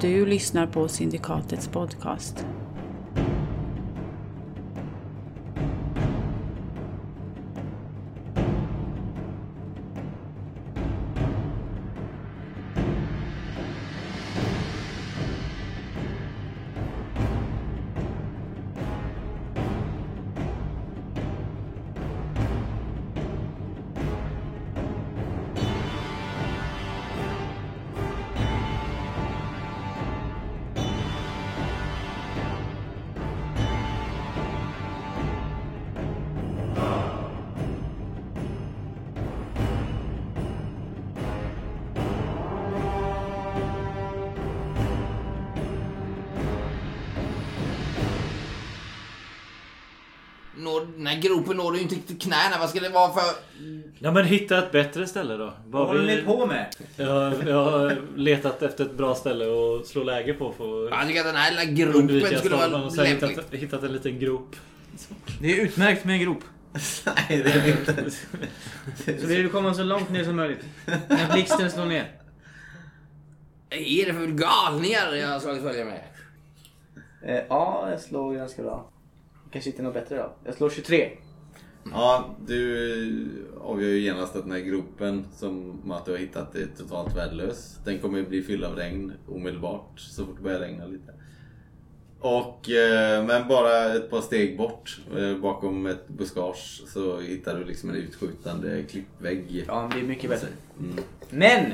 Du lyssnar på Syndikatets podcast. Gropen når du inte riktigt knäna. Vad ska det vara för... Ja men hitta ett bättre ställe då. Vad Vad håller vi- ni på med? Jag, jag har letat efter ett bra ställe att slå läge på för Jag tycker att den här lilla gropen skulle vara Och så har jag lämplig. hittat, hittat en liten grop. Det är utmärkt med en grop. Nej, det är det inte. Så vill du komma så långt ner som möjligt. När blixten slår ner. Vad är det för galningar jag har slagit följe med? Eh, ja, jag slår ganska bra. Kanske inte något bättre då. Jag slår 23. Ja, du avgör ju genast att den här gropen som Matte har hittat är totalt värdelös. Den kommer ju bli fylld av regn omedelbart så fort det börjar regna lite. Och, eh, men bara ett par steg bort eh, bakom ett buskage så hittar du liksom en utskjutande klippvägg. Ja, det är mycket bättre. Mm. Men!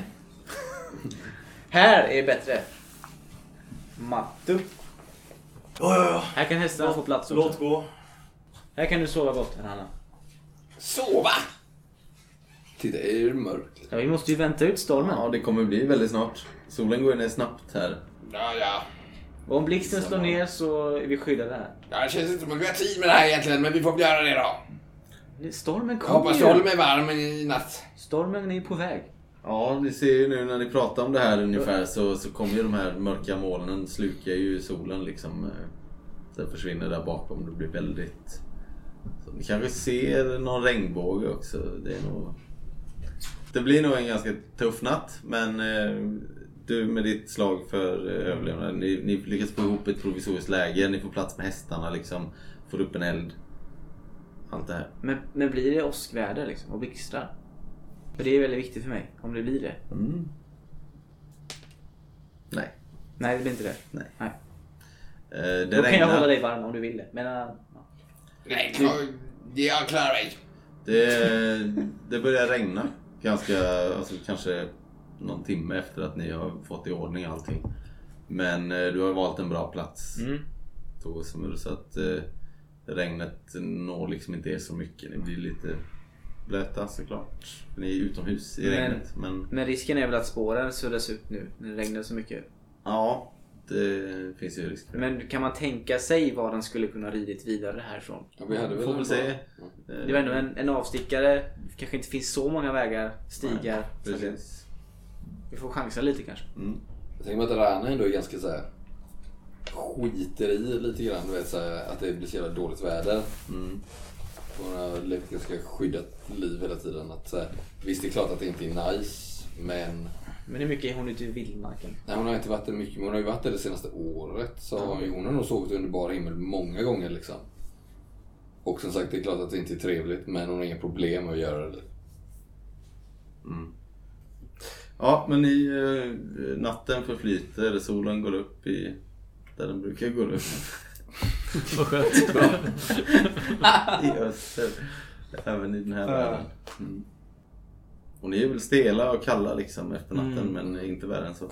Här är bättre. Mattu. Ja, ja, ja. Här kan hästarna få plats Låt också. gå. Här kan du sova gott, Hanna. Sova! Titta, är det mörkt? Ja, vi måste ju vänta ut stormen. Ja, det kommer bli väldigt snart. Solen går ner snabbt här. Ja, ja. Och om blixten slår ner så är vi skyddade här. Ja, Det känns inte som att vi har tid med det här egentligen, men vi får väl göra det då. Stormen Jag kommer hoppas ju. du håller mig varm i natt. Stormen är på väg. Ja, ni ser ju nu när ni pratar om det här ungefär så, så kommer ju de här mörka molnen slukar ju solen liksom. Sen Den försvinner där bakom. Det blir väldigt... Så ni kanske ser någon regnbåge också. Det är nog... Det blir nog en ganska tuff natt men eh, du med ditt slag för eh, överlevnad. Ni, ni lyckas få ihop ett provisoriskt läge. Ni får plats med hästarna liksom. Får upp en eld. Allt det här. Men, men blir det åskväder liksom och blixtrar? För det är väldigt viktigt för mig, om det blir det. Mm. Nej. Nej, det blir inte det. Nej. Nej. Eh, det Då kan jag hålla dig varm om du vill det. Men, äh, ja. Nej, jag, jag klarar mig. Det, det börjar regna ganska, alltså kanske någon timme efter att ni har fått i ordning allting. Men eh, du har valt en bra plats Mm. Så att eh, regnet når liksom inte er så mycket. Ni blir lite blöta såklart. För Ni är utomhus i Men- regnet. Men Men risken är väl att spåren suddas ut nu när det regnar så mycket. ja, det finns ju risk för det. Men kan man tänka sig var den skulle kunna ridit vidare härifrån? Ja, vi hade väl Får väl se. Det var ändå en, en avstickare. Det kanske inte finns så många vägar, stigar. Det- Precis. vi får chansa lite kanske. Mm. Jag tänker mig att Rana ändå är ganska så här skiter i lite grann. Du vet, så här, att det blir så jävla dåligt väder. Mm. Hon har levt ganska skyddat liv hela tiden. Att, så här, visst, det är klart att det inte är nice, men Men hur mycket är hon ute i vildmarken? nej, hon har inte varit där mycket. Men hon har ju varit där det senaste året. Så har ju- hon har nog sovit under bar himmel många gånger liksom. Och som sagt, det är klart att det inte är trevligt, men hon har inga problem med att göra det. Ja, men i eh, natten förflyter, solen går upp i där den brukar gå upp. Vad skönt. I öster. Även i den här världen. Mm. Och ni är väl stela och kalla liksom efter natten men inte värre än så.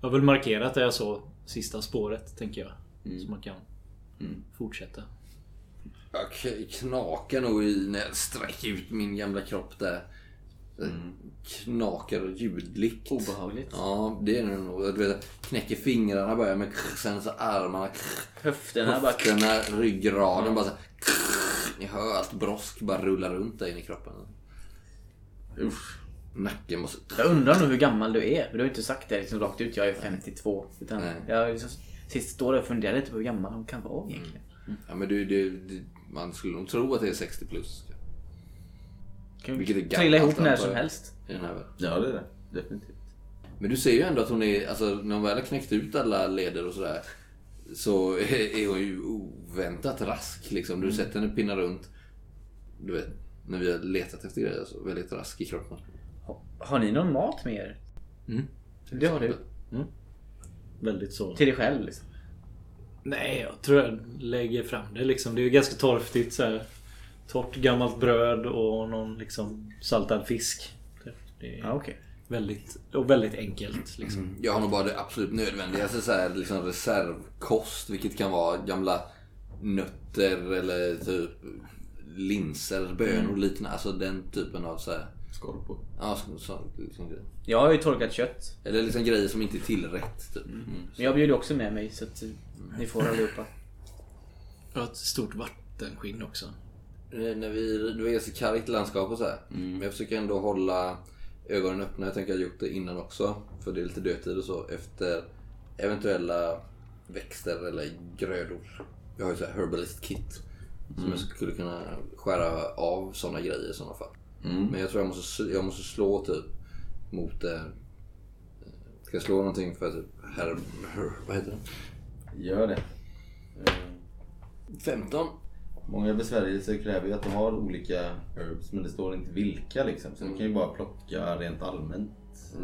Jag har väl markerat det jag såg sista spåret tänker jag. Mm. Så man kan fortsätta. Jag knakar nog i när jag sträcker ut min gamla kropp där. Det Knakar ljudligt. Obehagligt. Ja, det är det nog. Du vet, knäcker fingrarna börjar med krr, sen så armarna krr, Höfterna bara... höfterna, ryggraden bara så krr. Ni hör allt brosk bara rulla runt där inne i kroppen. Usch. Nacken måste... Jag undrar nog hur gammal du är. Du har inte sagt det liksom rakt ut. Jag är 52. Utan Nej. jag liksom, sist står där och funderar lite på hur gammal hon kan vara egentligen. Ja, men du, du, du, man skulle nog tro att det är 60 plus. Kan Vilket är vi trilla ihop när som helst. I den här världen. Ja det är det. Definitivt. Men du ser ju ändå att hon är, alltså när hon väl har knäckt ut alla leder och sådär. Så är hon ju oväntat rask liksom. Du sätter henne pinna runt. Du vet, när vi har letat efter grejer så väldigt rask i kroppen. Ha- Har ni någon mat med er? Mm. Det har du. Väldigt så. Till dig själv liksom. Nej, jag tror jag lägger fram det liksom. Det är ju ganska torftigt så här. Torrt gammalt bröd och någon liksom saltad fisk. Det är Ja, okej. väldigt, och väldigt enkelt liksom. Jag har nog bara det absolut nödvändigaste så här, liksom reservkost. Vilket kan vara gamla nötter eller typ linser, bönor och liknande. Alltså den typen av så här, Skorpor. ja, så, så, liksom, grejer. Jag har ju torkat kött. Eller liksom grejer som inte är tillrätt. Typ. Mm. Men jag bjuder också med mig så att eh, ni får allihopa. Jag har ett stort vattenskinn också. Eh, När vi, det är ganska kargt landskap och så här. Men jag försöker ändå hålla ögonen öppna. Jag tänker att jag har gjort det innan också. För det är lite dödtid och så. Efter eventuella växter eller grödor. Jag har ju så här herbalist kit. Som jag skulle kunna skära av sådana grejer i sådana fall. Men jag tror jag måste, jag måste slå typ mot... Eh, ska jag slå någonting för typ herb... Her, vad heter det? Gör det. Eh, 15. Många besvärjelser kräver ju att de har olika herbs men det står inte vilka liksom. Så du kan ju bara plocka rent allmänt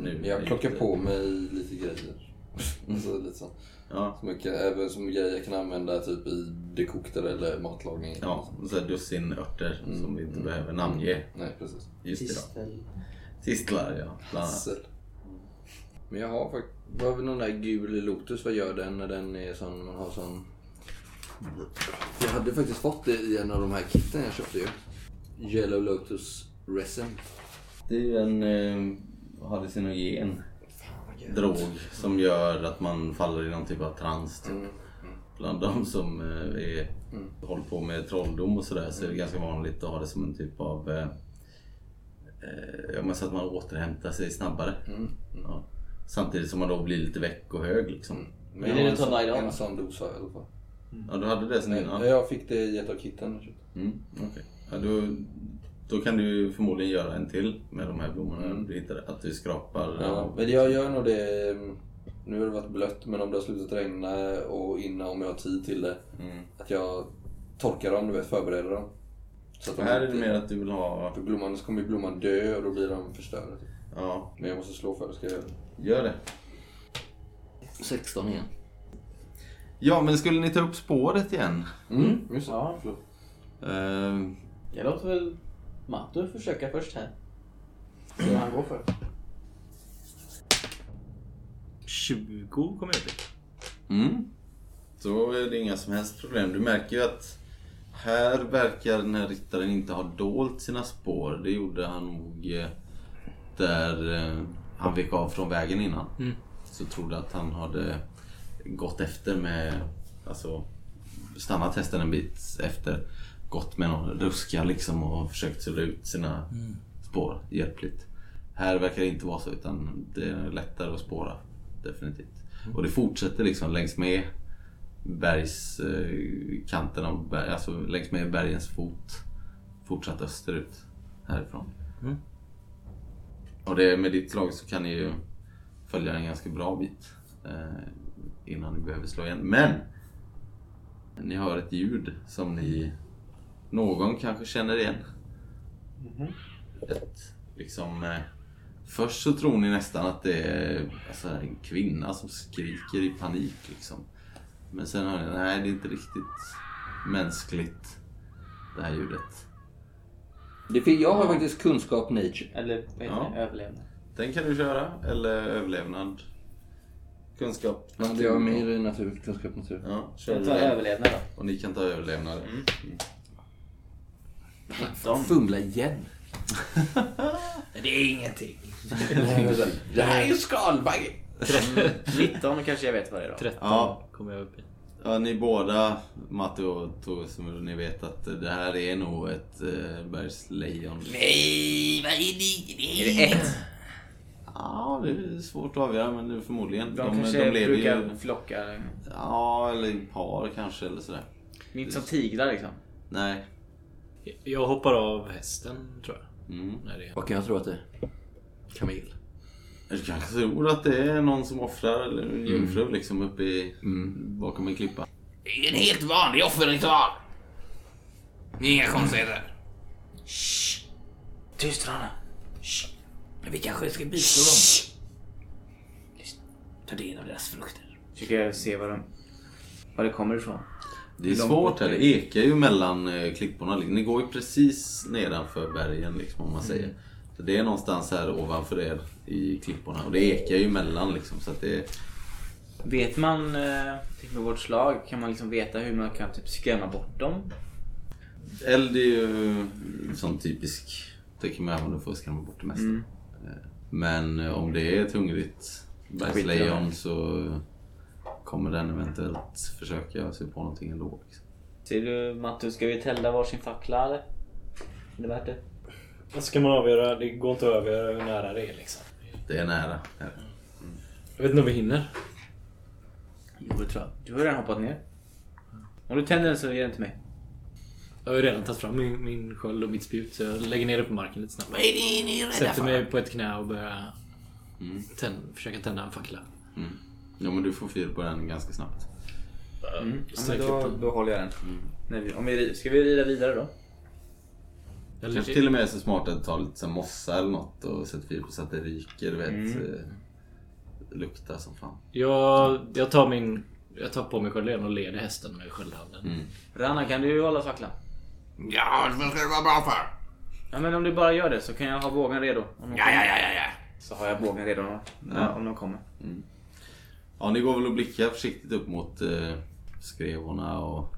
nu. Jag plockar på mig lite grejer. Alltså, lite så. Ja, Som, jag kan, även som grejer jag kan använda typ i dekokter eller matlagning. ja så här dussin örter som vi inte behöver namnge. Nej, precis. Just det då. Tistlar ja, bland annat. Hassel. Men jag har faktiskt... Vad har vi någon där gul lotus? Vad gör den när den är sån... Man har sån... Jag hade faktiskt fått det i en av de här kitten jag köpte ju. Yellow Lotus Resin. Det är ju en eh, hallucinogen drog som gör att man faller i någon typ av trans. Typ. Bland de som eh, är, håller på med trolldom och sådär så är det ganska vanligt att ha det som en typ av eh, eh, så att man återhämtar sig snabbare. Ja. Samtidigt som man då blir lite väck och hög liksom. Men du har en sån-? En sån dos i alla fall. Ja, du hade det sen innan? Jag fick det i ett av kitten köpte. Mm, okej. ja, då, då kan du förmodligen göra en till med de här blommorna du hittade. Att du skrapar. Ja, men jag gör nog det... mm, Nu har det varit blött, men om det har slutat regna och innan om jag har tid till det. Mm. Att jag torkar dem, du vet, förbereder dem. Så att de Här är det mer att du vill ha... För blomman, så kommer blomman dö och då blir de förstörda. Ja, Men jag måste slå för det, ska jag göra det? gör det. 16 igen. Ja, men skulle ni ta upp spåret igen? Mm, just det. Ja. Eh, Jag låter väl Matto försöka först här. Se vad han går för. 20 kommer jag till. Mm. Då är det inga som helst problem. Du märker ju att här verkar den här ryttaren inte ha dolt sina spår. Det gjorde han nog eh, där eh, han vek av från vägen innan. Mm. Så trodde att han hade gått efter med, alltså stannat hästen en bit efter. Gått med någon ruska liksom och försökt sudda ut sina spår hjälpligt. Här verkar det inte vara så utan det är lättare att spåra. Definitivt. Och det fortsätter liksom längs med bergskanten, av berg, alltså längs med bergens fot. Fortsatt österut härifrån. Mm. Och det, med ditt lag så kan ni ju följa en ganska bra bit eh, innan ni behöver slå igen. Men! Ni hör ett ljud som ni någon kanske känner igen. Ett liksom... Eh, först så tror ni nästan att det är alltså, en kvinna som skriker i panik liksom. Men sen hör ni, nej det är inte riktigt mänskligt det här ljudet. Det jag har faktiskt kunskap nature. Eller vad heter Ja. det? Överlevnad. Den kan du köra, eller överlevnad. Kunskap. Men det har mer i natur, kunskap natur. Ja, kör Jag tar den. överlevnad då. Och ni kan ta överlevnad. Mm. 19. Fumla igen. Det är ingenting. det här är ju skalbagge. 19 kanske jag vet vad det är då. 13 Ja. kommer jag upp i. Ja, ni båda, Matte och Torsmur, ni vet att det här är nog ett eh, bergslejon. Nej, vad är det? Är det ett? Ja, det är svårt att avgöra men förmodligen. De, kanske lever brukar ju... flocka. Ja, eller i par kanske eller sådär. Inte som tigrar liksom. Nej. Jag hoppar av hästen tror jag. Mm. När det är. Vad kan jag tro att det är? Kamel. Du kanske tror att det är någon som offrar eller en jungfru Mm. liksom uppe i, bakom en klippa. Det är en helt vanlig offerritual. Inga konstigheter. Tyst Rana. Men vi kanske ska bistå dem. Ta del av deras frukter. Försöker se var, de, var det kommer ifrån. Det är Långt svårt här. är Det ekar ju mellan eh, klipporna. Ni går ju precis nedanför bergen liksom om man säger. Så det är någonstans här ovanför er i klipporna. Och det ekar ju mellan liksom. Så att det... Vet man, eh, typ med vårt slag, kan man liksom veta hur man kan typ skrämma bort dem? Eld är ju en sån typisk... Det kan man använda för att skrämma bort det mesta. Mm. Men eh, om det är ett hungrigt bergslejon så kommer den eventuellt försöka sig på någonting ändå. Liksom. Ser du Mattus, ska vi tända varsin fackla eller? Är det värt det? Vad ska man avgöra? Det går inte att avgöra hur nära det är liksom. Det är nära. Här. Jag vet inte om vi hinner. Jo, det tror jag. Du har redan hoppat ner. Om du tänder den så ge den till mig. Jag har ju redan tagit fram min, min sköld och mitt spjut så jag lägger ner det på marken lite snabbt. Vad är det ni är rädda Sätter mig på ett knä och börjar Mm. tänd, försöka tända en fackla. Mm. Ja men du får fyr på den ganska snabbt. Mm. Ja, men då, då håller jag den. När vi, om vi, ska vi rida vidare då? Jag Kanske till och med är så smart att ta lite så mossa eller något och sätta fyr på så att det ryker. Du vet. Mm. eh, Luktar som fan. Jag, jag tar min... Jag tar på mig skölden och leder hästen med sköldhanden. Mm. Ranna, kan du hålla facklan? Ja, vad ska det vara bra för? Ja, men om du bara gör det så kan jag ha bågen redo. Om de Ja, ja, ja, ja, ja. Så har jag bågen redo om, Ja. om de kommer. Ja ni går väl och blickar försiktigt upp mot eh, skrevorna och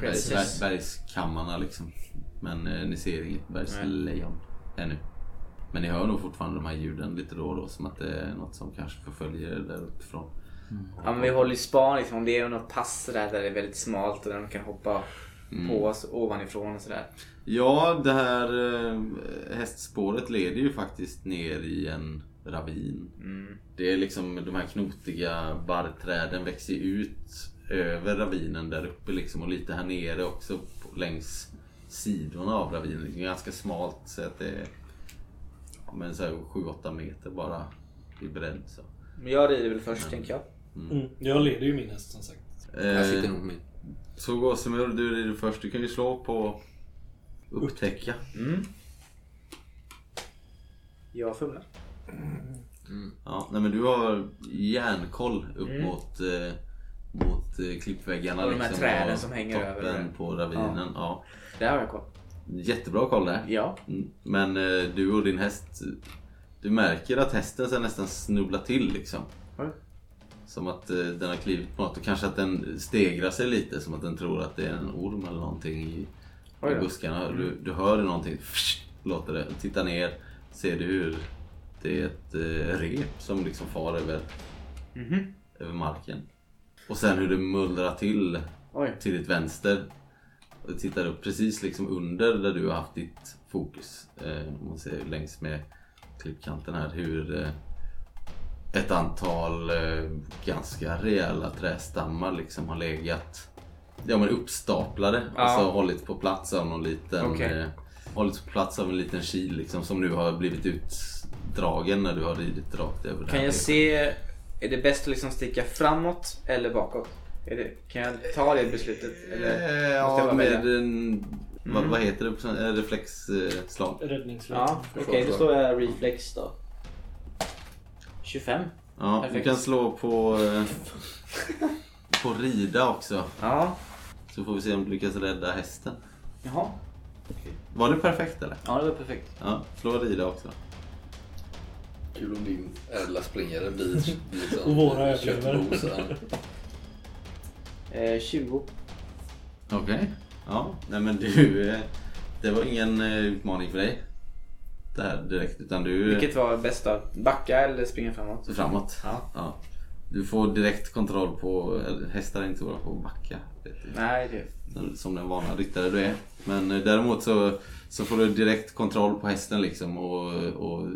berg, bergskammarna liksom. Men eh, ni ser inget bergslejon ännu. Men ni hör nog fortfarande de här ljuden lite då och då som att det är något som kanske förföljer er där uppifrån. Ja, men vi håller ju span liksom. Om det är något pass där, där det är väldigt smalt och där de kan hoppa på oss ovanifrån och sådär. Ja, det här eh, hästspåret leder ju faktiskt ner i en ravin. Mm. Det är liksom de här knotiga barrträden växer ut över ravinen där uppe liksom och lite här nere också längs sidorna av ravinen. Det är ganska smalt så att det är ja, men så här 7-8 meter bara i bredd. Så. Men jag rider väl först tänker jag. Mm. Jag leder ju min häst som sagt. Jag sitter Eh, nog på min. Så Gåsemur, du rider först. Du kan ju slå på upptäcka. Mm. Jag fumlar. Ja, nej men du har järnkoll upp Mm. mot, eh, mot eh, klippväggarna. Och de här liksom, träden och som hänger toppen över det. på ravinen. Ja. Där har jag koll. Jättebra koll där. Ja. Mm. Men eh, du och din häst, du märker att hästen sen nästan snubblar till liksom. Som att eh, den har klivit på något och kanske att den stegrar sig lite som att den tror att det är en orm eller någonting i, Oj buskarna. Du, du hör någonting, låter det. Titta ner, ser du hur det är ett eh, rep som liksom far över, Mhm. över marken. Och sen hur det mullrar till Oj. till ditt vänster. Och tittar upp precis liksom under där du har haft ditt fokus. Eh, man ser längs med klippkanten här hur eh, ett antal eh, ganska rejäla trästammar liksom har legat ja, men uppstaplade. Ja. Alltså hållits på plats av någon liten Okej. eh, hållits på plats av en liten kil liksom som nu har blivit utdragen när du har ridit rakt över det Kan jag se, är det bäst att liksom sticka framåt eller bakåt? Är det, kan jag ta det beslutet? Eller Eh, måste jag Ja, med en... Vad, vad heter det? Reflexslag? Räddningsslag. Ja, okej då slår jag reflex då. 25. Ja, Perfekt. du kan slå på, eh, på rida också. Ja. Så får vi se om du lyckas rädda hästen. Jaha. Var det perfekt eller? Ja, det var perfekt. Ja, slå rida också. Kul om din ädla springare blir, sån Och våra överlever. köttbos. ja. Eh, 20. Okej. Ja, nej men du... eh, Det var ingen eh, utmaning för dig. Det här direkt, utan du... Vilket var bäst då? Backa eller springa framåt? Framåt. Ja. Ja. Du får direkt kontroll på... Hästar är inte så bra på att backa. Nej, det... som den vana ryttare du är. Men eh, däremot så, så får du direkt kontroll på hästen liksom och, och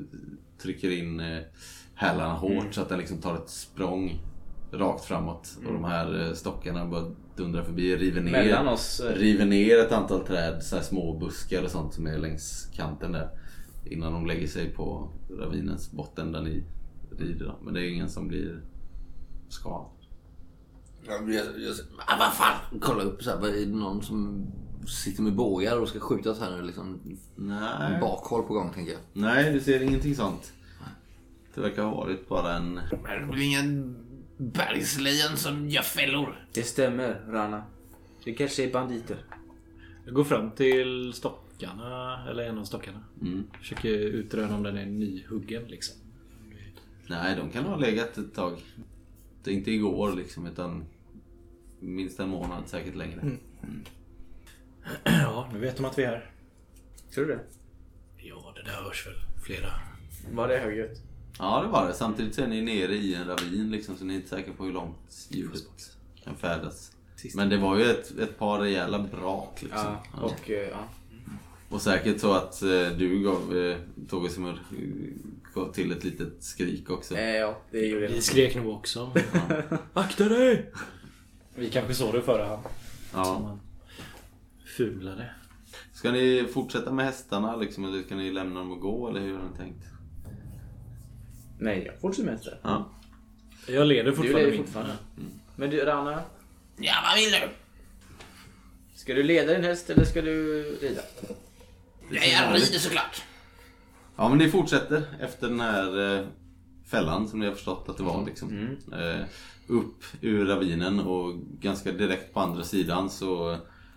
trycker in eh, hälarna hårt Mm. så att den liksom tar ett språng rakt framåt. Och de här eh, stockarna bara dundrar förbi, river ner, Mm. Mellan oss. river ner ett antal träd, så här små buskar och sånt som är längs kanten där. Innan de lägger sig på ravinens botten där ni rider. Men det är ingen som blir skadad. Jag, jag, jag, ah, vad fan! Kolla upp så här. vad Är det någon som sitter med bågar och ska skjutas här nu liksom? Nej. Bakhåll på gång tänker jag. Nej, du ser ingenting sånt. Det verkar ha varit bara en... Men det blir ingen bergslejon som gör fällor. Det stämmer, Rana. Det kanske är banditer. Jag går fram till stockarna, eller en av stockarna. Mm. Försöker utröna om den är nyhuggen liksom. Nej, de kan ha legat ett tag. Det är inte igår liksom, utan minst en månad, säkert längre. Ja, nu vet de att vi är här. Tror du det? Ja, det där hörs väl flera. Var det högljutt? Ja, det var det. Samtidigt så är ni nere i en ravin liksom, så ni är inte säkra på hur långt ljudet kan färdas. Men det var ju ett, ett par rejäla brak liksom. Ja, Ja. och eh, ja. Och säkert så att eh, du gav eh, Togesimur gav till ett litet skrik också. Eh, ja, det gjorde Vi jag. skrek nog också. Akta dig! Vi kanske såg det före han. Ja. Fulade. Ska ni fortsätta med hästarna liksom, eller ska ni lämna dem och gå eller hur har ni tänkt? Nej, jag fortsätter med det. Ja. Jag leder Du fortfarande. leder min. fortfarande. Men du, Rana. Ja, vad vill du? Ska du leda din häst eller ska du rida? Ja, jag rider såklart. Ja men ni fortsätter efter den här eh, fällan som ni har förstått att det var liksom. Eh, upp ur ravinen och ganska direkt på andra sidan så,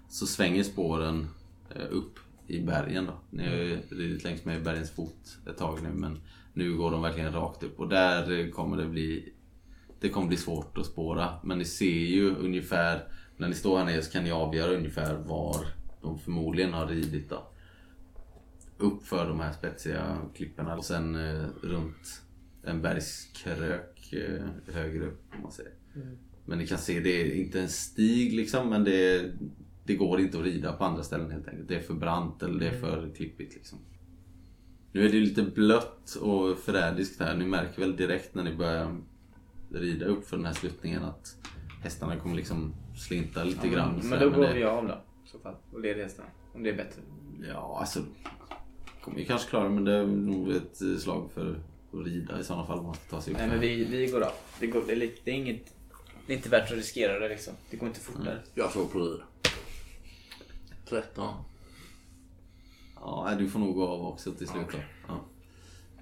så svänger spåren eh, upp i bergen då. Ni har ju ridit längs med bergens fot ett tag nu men nu går de verkligen rakt upp och där eh, kommer det bli det kommer bli svårt att spåra men ni ser ju ungefär när ni står här nere så kan ni avgöra ungefär var de förmodligen har ridit då upp för de här spetsiga klipporna och sen eh, runt en bergskrök eh, högre upp om man säger. Men ni kan se, det är inte en stig liksom men det, det går inte att rida på andra ställen helt enkelt. Det är för brant eller det är för klippigt liksom. Nu är det lite blött och förrädiskt här. Ni märker väl direkt när ni börjar rida upp för den här sluttningen att hästarna kommer liksom slinta lite grann. så Men här, då går vi av då. I så fall. Och leder hästarna. Om det är bättre. Ja, alltså. Kommer ju kanske klara men det är nog ett eh, slag för att rida i sådana fall man ska ta sig upp. Nej men vi, vi går av. Det, går, det, är, lite, det är inget... Det är inte värt att riskera det liksom. Det går inte fortare. Jag slår på rid. 13. Ja, du får nog gå av också till slut. då. Ja.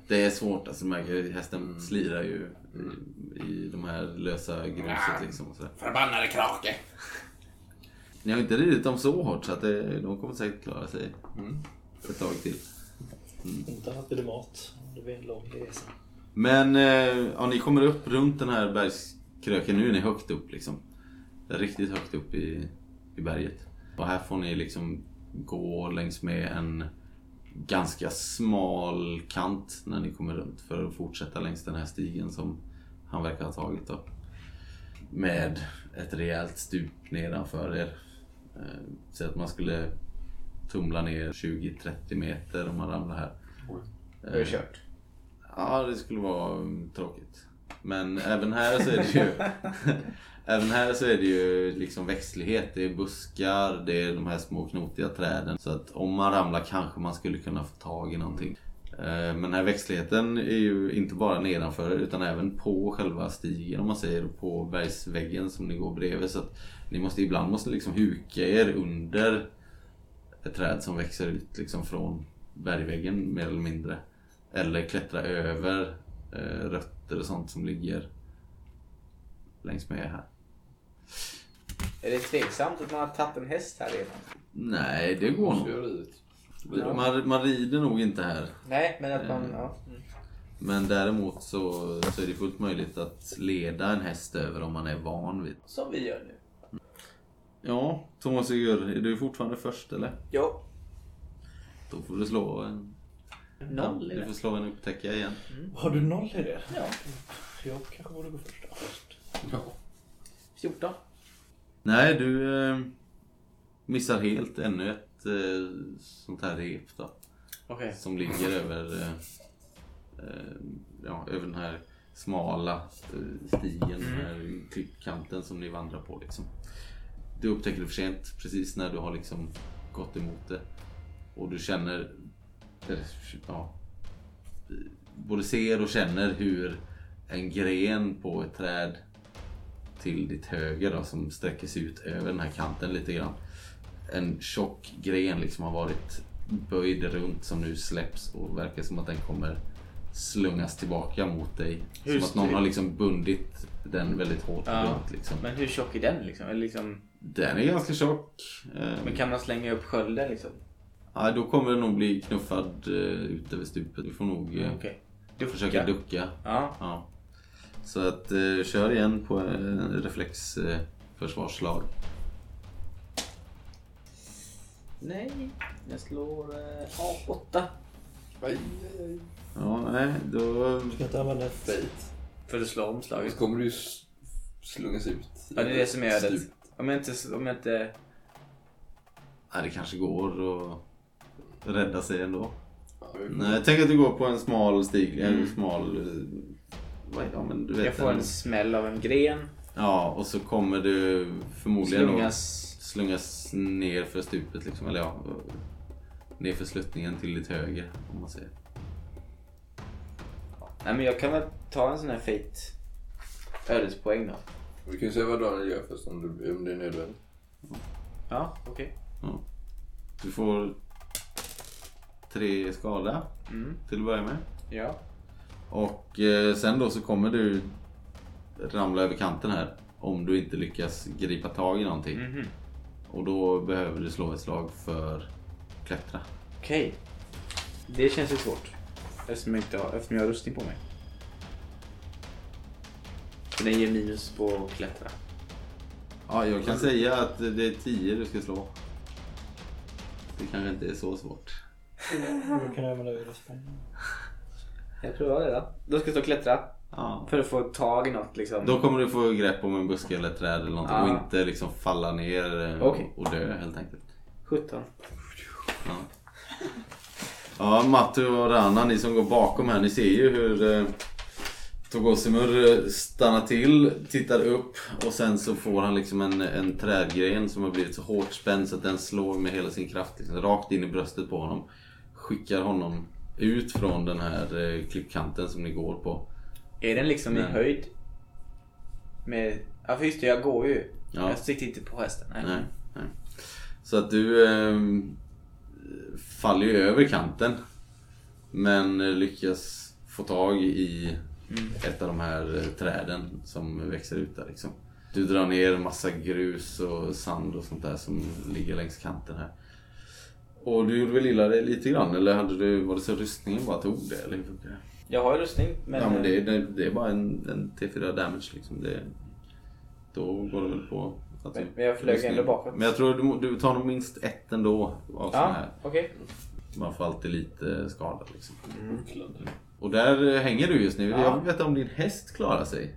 Det är svårt, alltså märker hästen slirar ju i, i de här lösa gruset liksom. Och. Förbannade krake. Ni har inte ridit dem så hårt så att det, de kommer säkert klara sig ett tag till. Inte hade det mat. Det blir en lång resa. Men eh, ja, ni kommer upp runt den här bergskröken. Nu är ni högt upp liksom. Riktigt högt upp i, i berget. Och här får ni liksom gå längs med en ganska smal kant när ni kommer runt för att fortsätta längs den här stigen som han verkar ha tagit då. Med ett rejält stup nedanför er. Eh, Så att man skulle tumla ner 20-30 meter om man ramlar här. Det är kört. Ja, det skulle vara mm, tråkigt. Men även här så är det ju Även här så är det ju liksom växtlighet. Det är buskar, det är de här små knotiga träden. Så att om man ramlar kanske man skulle kunna få tag i någonting. Eh, Men den här växtligheten är ju inte bara nedanför utan även på själva stigen om man säger. På bergsväggen som ni går bredvid. Så att ni måste ibland måste liksom huka er under ett träd som växer ut liksom från bergväggen mer eller mindre. Eller klättra över eh, rötter och sånt som ligger längs med här. Är det tveksamt att man har tagit en häst här redan? Nej, det går nog. Man, man rider nog inte här. Nej, men att man... Ja. Men däremot så, så är det fullt möjligt att leda en häst över om man är van vid. Som vi gör nu. Ja, Thomas Sigurd, är du fortfarande först eller? Jo. Då får du slå en... Noll i Du det. får slå en upptäcka igen. Har du noll i det? Ja. Jag kanske borde gå först då. 14. Nej, du eh, missar helt ännu ett eh, sånt här rep då. Okej. Som ligger över, eh, eh, ja, över den här smala eh, stigen, den här klippkanten som ni vandrar på. Liksom. Du upptäcker det för sent, precis när du har liksom gått emot det. Och du känner ja, både ser och känner hur en gren på ett träd till ditt höger då, som sträcker sig ut över den här kanten lite grann. En tjock gren liksom har varit böjd runt som nu släpps och verkar som att den kommer slungas tillbaka mot dig. Hur som att någon har liksom bundit den väldigt hårt Ja. runt. Liksom. Men hur tjock är den liksom? Eller liksom Den är ganska tjock. Eh, men kan man slänga upp skölden liksom? ja, då kommer den nog bli knuffad eh, ut över stupet. Du får nog eh, Okej. Ducka. försöka ducka. Ja. Ja. Så att eh, kör igen på en reflex eh, försvarslag. Nej, jag slår eh, ja, åtta. Aj, aj, aj. Ja, nej, då... Du ska inte använda. Fate. För att slå Så omslaget. kommer du slungas ut. Ja, det är det som är ödet. Om jag inte... Om jag inte... Nej, det kanske går att rädda sig ändå. Ja, Nej, tänk att du går på en smal stig. En Mm. smal... eh, vad- Ja, men du vet Jag får en- en smäll av en gren. Ja, och så kommer du förmodligen Slungas. då slungas ner för stupet liksom. Eller ja, ner för sluttningen till ditt höger om man säger. Nej men jag kan väl ta en sån här fate ödespoäng då. Vi kan ju se vad Daniel gör först om, du, om det är nödvändigt. Ja, okej. Du får tre skada Mm. till att börja med. Ja. Och eh, sen då så kommer du ramla över kanten här om du inte lyckas gripa tag i någonting. Mhm. Och då behöver du slå ett slag för klättra. Okej. Det känns ju svårt. Eftersom jag, inte har, eftersom jag har rustning på mig. Så den ger minus på klättra. Ja, jag kan säga att det är 10 du ska slå. Det kanske inte är så svårt. Då kan jag använda ödespoäng. Jag provar det då. Då ska jag stå och klättra. Ja. För att få tag i något liksom. Då kommer du få grepp om en buske eller ett träd eller någonting Ja. och inte liksom falla ner eh, Okej. och dö helt enkelt. 17. Ja. Ja, Matu och Rana, ni som går bakom här, ni ser ju hur eh, Togosimur eh, stannar till, tittar upp och sen så får han liksom en, en trädgren som har blivit så hårt spänd så att den slår med hela sin kraft liksom, rakt in i bröstet på honom. Skickar honom ut från den här eh, klippkanten som ni går på. Är den liksom i Nej. höjd? Med... Ja för just det, jag går ju. Ja. Jag sitter inte på hästen. Nej. Nej, nej. Så att du eh, faller ju över kanten. Men eh, lyckas få tag i ett av de här eh, träden som växer ut där liksom. Du drar ner massa grus och sand och sånt där som ligger längs kanten här. Och du gjorde väl illa dig lite grann eller hade du, var det så rustningen bara tog det? Eller hur funkar det? Jag har ju rustning men... ja men det, det, det är bara en, en T4 damage liksom. Det, då går det väl på... att Men- men jag flög rustning. ändå bakåt. Men jag tror du, du tar nog minst ett ändå av Ja, här. okej. Man får alltid lite skada liksom. Och där eh, hänger du just nu. Ja. Jag vill veta om din häst klarar sig.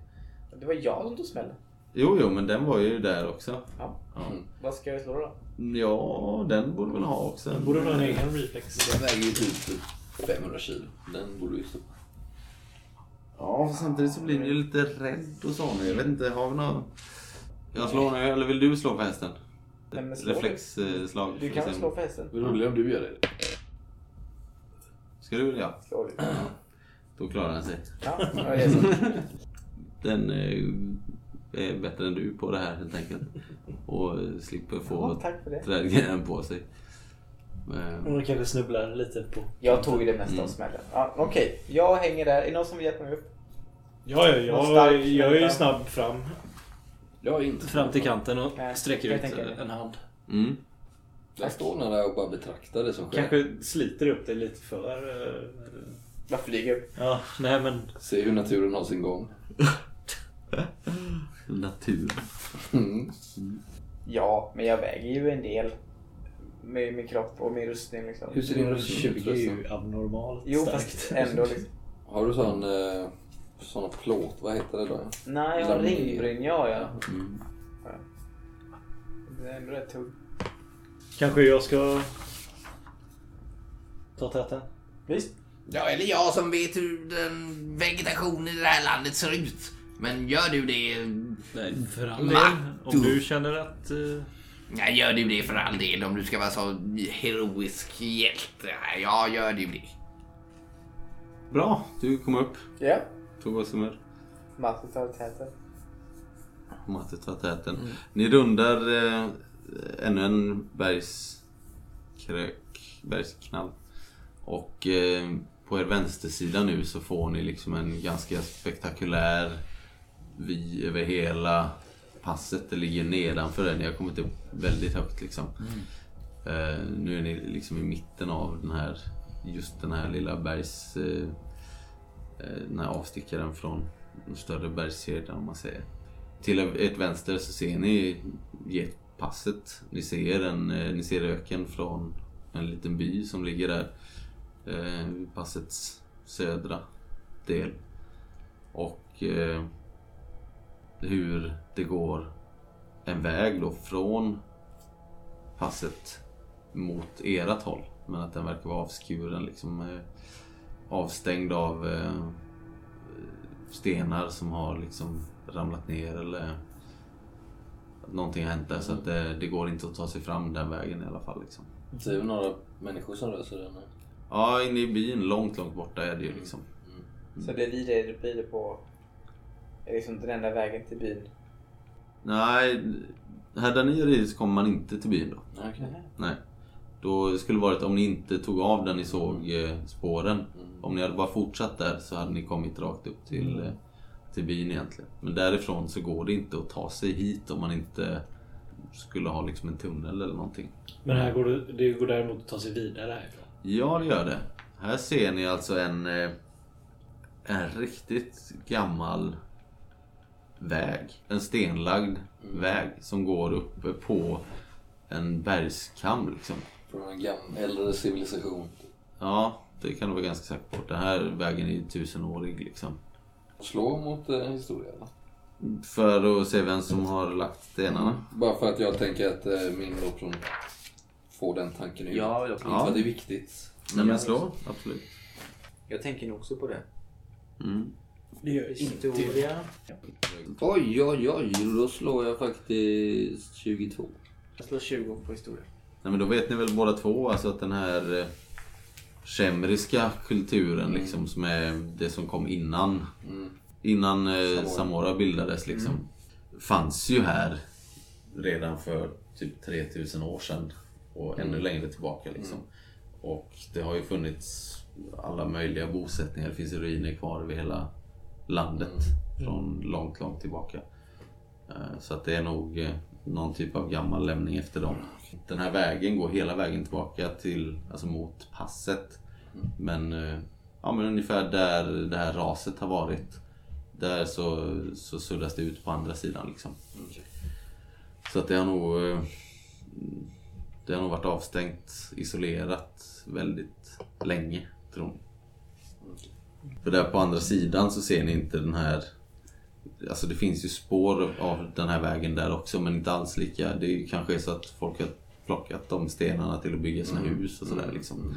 Det var jag som tog smällen. Jo, jo, men den var ju där också. Ja. Ja, Vad ska jag slå då? ja den borde väl ha också. Den borde ha en egen reflex. Den väger ju typ 500 kilo. Den borde ju stå. Ja, för samtidigt så blir man ju lite rädd och så nu. Jag vet inte, har vi någon... Jag slår nu, eller vill du slå för hästen? Nej, men slå Reflexslag. Du kan väl slå för hästen? Det är roligare om du gör det. Ska du? Ja. Slå du. Då klarar den sig. Ja, ja, det är så. Den eh, är bättre än du på det här helt enkelt. Och eh, slipper Ja, få det. trädgrejen på sig. Eh, Hon kanske snubblar lite på... Jag tog det mesta Mm. av smällen. Ja, Okej, jag hänger där. Är det någon som vill hjälpa mig upp? Ja, ja, jag, jag är ju snabb fram. Jag är inte Fram till kanten och Nej, sträcker ut en hand. Mm. Jag står där och bara betraktar det som sker. Kanske sliter upp det lite för... eh, Jag flyger upp. Ja, nej men... Se hur naturen har sin gång. Natur. Mm. Ja, men jag väger ju en del. Med min kropp och min rustning liksom. Hur ser din rustning ut 20 är ju abnormalt Jo, starkt. fast ändå liksom. Har du sån... Eh, sån plåt, vad heter det då? Nej, jag har ringbrynja jag. Mm. Det är ändå rätt tungt. Kanske jag ska... Ta täten? Visst? Ja, eller jag som vet hur den vegetationen i det här landet ser ut. Men gör du det... Nej, för all del. Om du känner att... eh, Ja, gör du det för all del om du ska vara så heroisk hjälte. Ja, gör du det. Bra, du kom upp. Ja. Togosumer. Matti tar täten. Matte tar täten. Ni rundar eh, ännu en bergskrök, bergsknall. Och eh, på er vänstersida nu så får ni liksom en ganska spektakulär vy över hela passet. Det ligger nedanför er. Ni har kommit upp väldigt högt liksom. Eh, nu är ni liksom i mitten av den här, just den här lilla bergs... Eh, den här avstickaren från den större bergskedjan om man säger. Till ert vänster så ser ni getpasset. Ni ser, en, ni ser öken från en liten by som ligger där. Eh, passets södra del. Och eh, hur det går en väg då från passet mot ert håll. Men att den verkar vara avskuren liksom. Eh, avstängd av eh, stenar som har liksom ramlat ner eller någonting har hänt där så att det, det går inte att ta sig fram den vägen i alla fall. Liksom. Ser vi några människor som rör sig där nu? Ja, inne i byn, långt, långt borta är det ju liksom. Så det vi rider rider på är liksom den enda vägen till byn. Nej, här där ni rider så kommer man inte till byn då. Okej. Nej. Då skulle det varit om ni inte tog av där ni såg eh, spåren. Om ni hade bara fortsatt där så hade ni kommit rakt upp till, eh, till byn egentligen. Men därifrån så går det inte att ta sig hit om man inte skulle ha liksom en tunnel eller någonting. Men här går det, det går däremot att ta sig vidare härifrån. Ja, det gör det. Här ser ni alltså en, eh, en riktigt gammal väg. En stenlagd väg som går uppe på en bergskam liksom. Från en gammal, äldre civilisation. Ja, det kan du vara ganska säker på. Den här vägen är ju tusenårig liksom. Slå mot eh, historia eller? För att se vem som har lagt stenarna. Bara för att jag tänker att eh, min option får den tanken nu. Ja, jag, Inte att det är viktigt. Nej men slå, absolut. jag tänker nog också på det. Mm. Det gör Historia. Oj, oj, oj. Då slår jag faktiskt 22. Jag slår 20 på historia. Nej men då vet ni väl båda två alltså att den här eh, Shemriska kulturen liksom som är det som kom innan Innan eh, Samora bildades liksom Fanns ju här Redan för typ 3000 år sedan Och ännu längre tillbaka liksom Och det har ju funnits alla möjliga bosättningar. Det finns ruiner kvar över hela landet från långt, långt tillbaka. Eh, Så att det är nog eh, någon typ av gammal lämning efter dem. Den här vägen går hela vägen tillbaka till, alltså mot passet. Men, eh, ja, men ungefär där det här raset har varit. Där så, så suddas det ut på andra sidan liksom. Så att det har nog Det har nog varit avstängt, isolerat väldigt länge, tror ni. För där på andra sidan så ser ni inte den här Alltså det finns ju spår av den här vägen där också men inte alls lika. Det är kanske är så att folk har plockat de stenarna till att bygga sina hus och sådär liksom.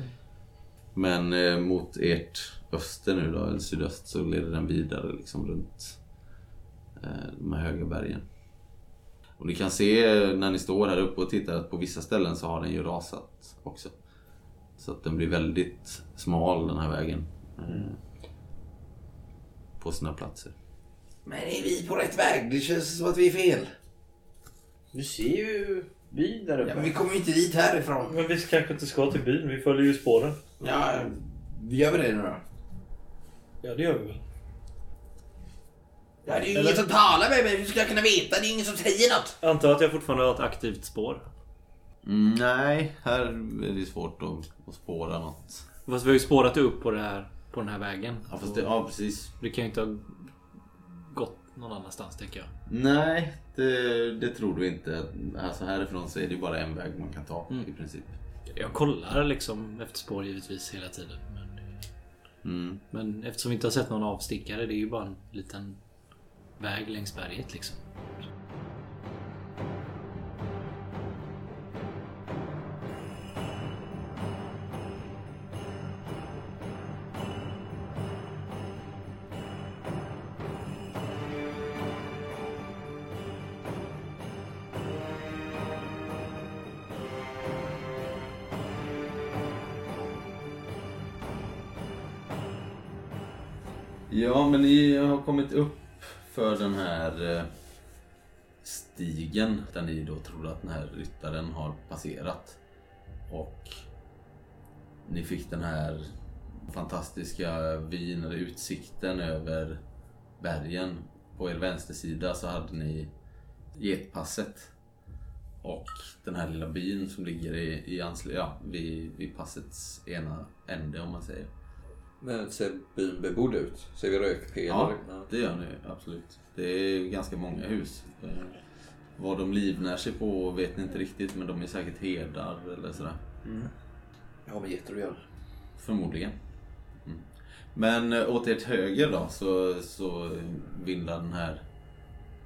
Men eh, mot ert öster nu då, eller sydöst, så leder den vidare liksom runt eh, de här höga bergen. Och ni kan se när ni står här uppe och tittar att på vissa ställen så har den ju rasat också. Så att den blir väldigt smal den här vägen. Eh, på sina platser. Men är vi på rätt väg? Det känns som att vi är fel. Du ser ju byn där uppe. Ja, men vi kommer ju inte dit härifrån. Men vi kanske inte ska till byn. Vi följer ju spåren. Ja, gör vi det nu då? Ja, det gör vi väl. Ja, det är ju Eller- ingen som talar med mig. Hur ska jag kunna veta? Det är ingen som säger något. Antar att jag fortfarande har ett aktivt spår. Mm, nej, här är det svårt att, att spåra något. Fast vi har ju spårat upp på, det här, på den här vägen. Ja, fast det, ja precis. Det kan ju inte ha gått någon annanstans tänker jag. Nej, det, det tror du inte. Alltså härifrån så är det ju bara en väg man kan ta i princip. Jag kollar liksom efter spår givetvis hela tiden. Men, Mm. men eftersom vi inte har sett någon avstickare. Det är ju bara en liten väg längs berget liksom. Ja, men ni har kommit upp för den här eh, stigen där ni då trodde att den här ryttaren har passerat. Och ni fick den här fantastiska vyn eller utsikten över bergen. På er vänstersida så hade ni Getpasset. Och den här lilla byn som ligger i, i ansl- ja, vid, vid passets ena ände om man säger. Men ser byn bebodd ut? Ser vi rökpelare? Ja, det gör ni absolut. Det är ganska många hus. Eh, Vad de livnär sig på vet ni inte riktigt men de är säkert herdar eller sådär. Det har med getter att göra. Förmodligen. Mm. Men eh, åt ert höger då så, så vindlar den här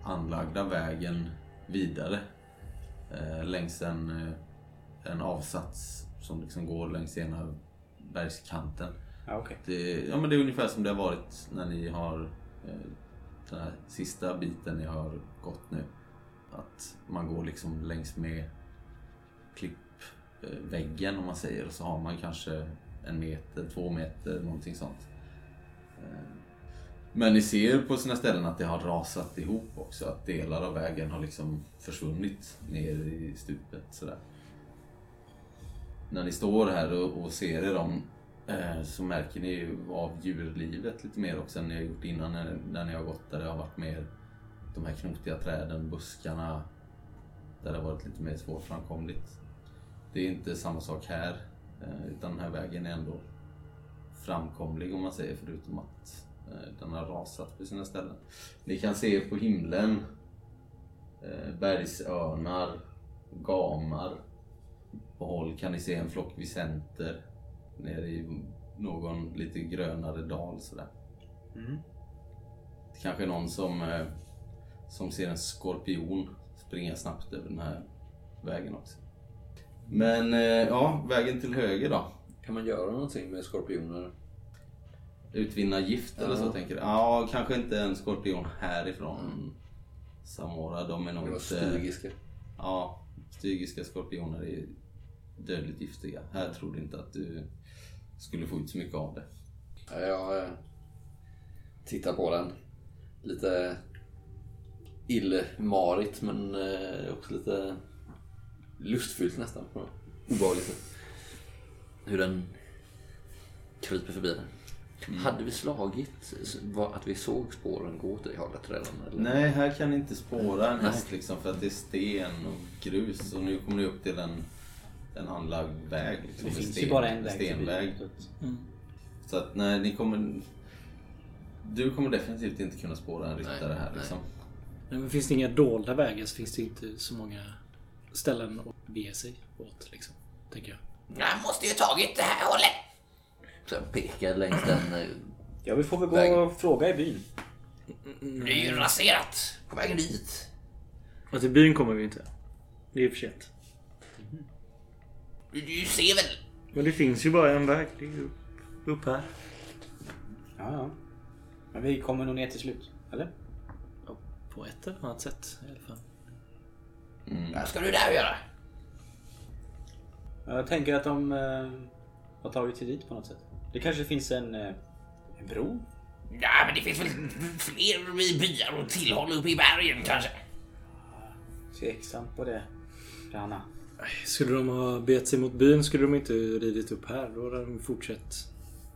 anlagda vägen vidare. Eh, längs en, eh, en avsats som liksom går längs ena bergskanten. Ja, okay. Det, ja, men det är ungefär som det har varit när ni har eh, den här sista biten ni har gått nu. Att man går liksom längs med klippväggen om man säger och så har man kanske en meter, två meter, någonting sånt. Eh, men ni ser på sina ställen att det har rasat ihop också. Att delar av vägen har liksom försvunnit ner i stupet sådär. När ni står här och, och ser er om Eh, så märker ni ju av djurlivet lite mer också än ni har gjort innan när, när ni har gått där det har varit mer de här knotiga träden, buskarna. Där det har varit lite mer svårframkomligt. Det är inte samma sak här. Eh, utan den här vägen är ändå framkomlig om man säger förutom att eh, den har rasat på sina ställen. Ni kan se på himlen bergsörnar, gamar. På håll kan ni se en flock visenter nere i någon lite grönare dal sådär. Det kanske är någon som, eh, som ser en skorpion springa snabbt över den här vägen också. Men eh, ja, vägen till höger då. Kan man göra någonting med skorpioner? Utvinna gift eller så tänker du? Ja, kanske inte en skorpion härifrån Samora. De är nog inte... stygiska. Ja, stygiska skorpioner är dödligt giftiga. Här tror du inte att du skulle få ut så mycket av det. Ja, Jag eh, tittar på den. Lite illmarigt men eh, också lite lustfyllt nästan. Obehagligt. Hur den kryper förbi den. Hade vi slagit att vi såg spåren gå åt det hållet redan? Eller? Nej, här kan ni inte spåra en häst liksom för att det är sten och grus och nu kommer ni upp till en, en anlagd väg. Liksom, Det en finns sten, ju bara en väg stenväg. så att- Så att nej, ni kommer... Du kommer definitivt inte kunna spåra en ryttare Nej, här nej. liksom. Nej, Men finns det inga dolda vägar så finns det inte så många ställen att bege sig åt. Liksom, tänker jag. Jag måste ju tagit det här hållet. Så jag pekar längs den. eh, Ja, vi får väl gå Vägen. och fråga i byn. Det är ju raserat på vägen dit. Och till byn kommer vi inte. Det är för sent. Du, du ser väl? Men det finns ju bara en väg. Det är ju upp, upp här. Ja, ja. Men vi kommer nog ner till slut. Eller? Ja, På ett eller annat sätt i alla fall. Vad ska du där göra? Jag tänker att de eh, har tagit sig dit på något sätt. Det kanske finns en, eh, en bro? Ja, men det finns väl fler byar och tillhåll uppe i bergen kanske. Tveksamt på det, Rana. Skulle de ha bet sig mot byn skulle de inte ridit upp här. Då hade de fortsatt,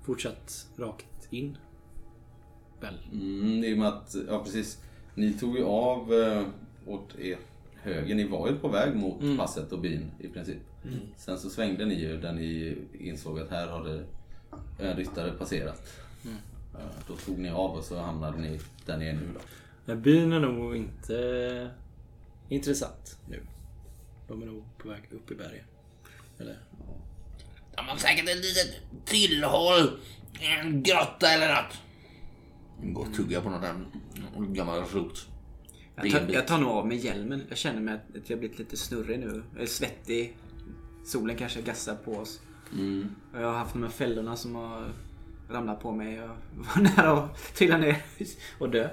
fortsatt rakt in. Väl? Mm, I och med att, ja precis. Ni tog ju av eh, åt er höger. Ni var ju på väg mot passet och byn i princip. Sen så svängde ni ju där ni insåg att här har det en ryttare passerat. Eh, Då tog ni av och så hamnade ni där ni är nu då. Men byn är nog inte intressant nu. De är nog på väg upp i bergen. Eller? De har säkert ett litet tillhåll. En grotta eller något. Gå och tugga på någon gammal rot. Jag tar, jag tar nog av mig hjälmen. Jag känner mig att jag blivit lite snurrig nu. Jag är svettig. Solen kanske gassar på oss. Och jag har haft de här fällorna som har ramlat på mig. Jag var nära att trilla ner och dö.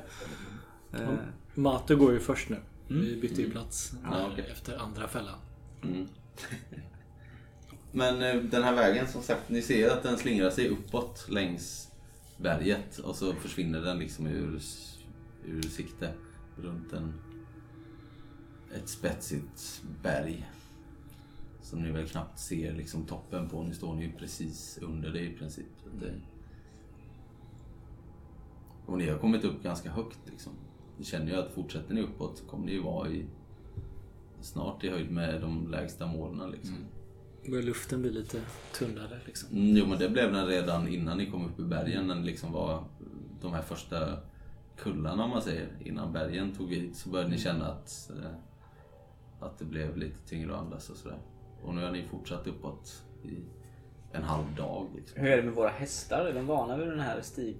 Eh, Mato går ju först nu. Vi bytte ju plats Ja, okej. efter andra fällan. Men eh, den här vägen som sagt, ni ser att den slingrar sig uppåt längs berget och så försvinner den liksom ur, ur sikte runt en, ett spetsigt berg. Som ni väl knappt ser liksom toppen på. Nu står ni ju precis under det i princip. Det... Och ni har kommit upp ganska högt liksom. Ni känner ju att fortsätter ni uppåt så kommer ni ju vara i snart i höjd med de lägsta målen liksom. Börjar luften bli lite tunnare liksom. Mm, jo men det blev den redan innan ni kom upp i bergen. Det liksom var de här första kullarna om man säger. Innan bergen tog vid så började ni känna att, eh, att det blev lite tyngre att andas och sådär. Och nu har ni fortsatt uppåt i en halv dag. Liksom. Hur är det med våra hästar? Är de vana vid den här stig...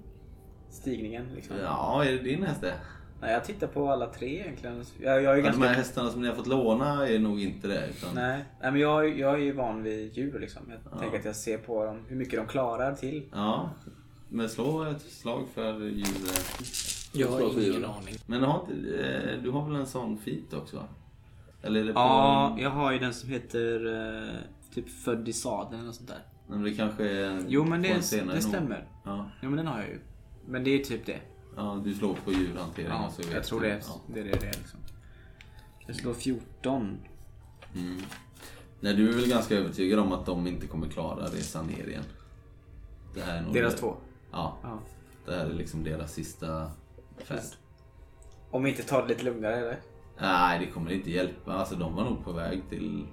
stigningen? Liksom? Ja, är det din häst det? Nej, jag tittar på alla tre egentligen. Jag, jag är Ja, ganska... De här hästarna som ni har fått låna är nog inte det. Utan... Nej, nej men jag, jag är ju van vid djur liksom. Jag tänker att jag ser på dem hur mycket de klarar till. Ja, men slå ett slag för djur. Jag har ingen aning. Men har inte, eh, du har väl en sån fit också? Eller är det på... Ja, jag har ju den som heter eh, typ Född i sadeln eller sånt där. Men det kanske är Jo men en det, det stämmer. Ja, Jo men den har jag ju. Men det är typ det. Ja, du slår på djurhantering Ja, så jag tror det är Ja. det. Är det, det är liksom. Jag slår 14. Nej, du är väl ganska övertygad om att de inte kommer klara resan ner igen? Det här är nog Deras det- två. Ja, Ja. det här är liksom deras sista färd. Om vi inte tar det lite lugnare eller? Nej, det kommer inte hjälpa. Alltså de var nog på väg till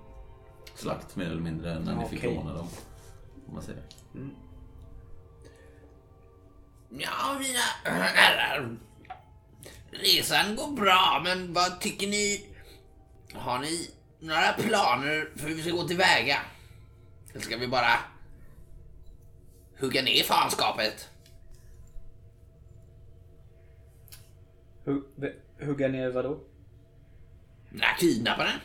slakt mer eller mindre när ni fick Okej. låna dem. Om man säger. Ja, mina herrar. Resan går bra, men vad tycker ni? Har ni några planer för hur vi ska gå tillväga? Eller ska vi bara hugga ner fanskapet? Hugg, hugga ner vadå? Nej, kidnappa den?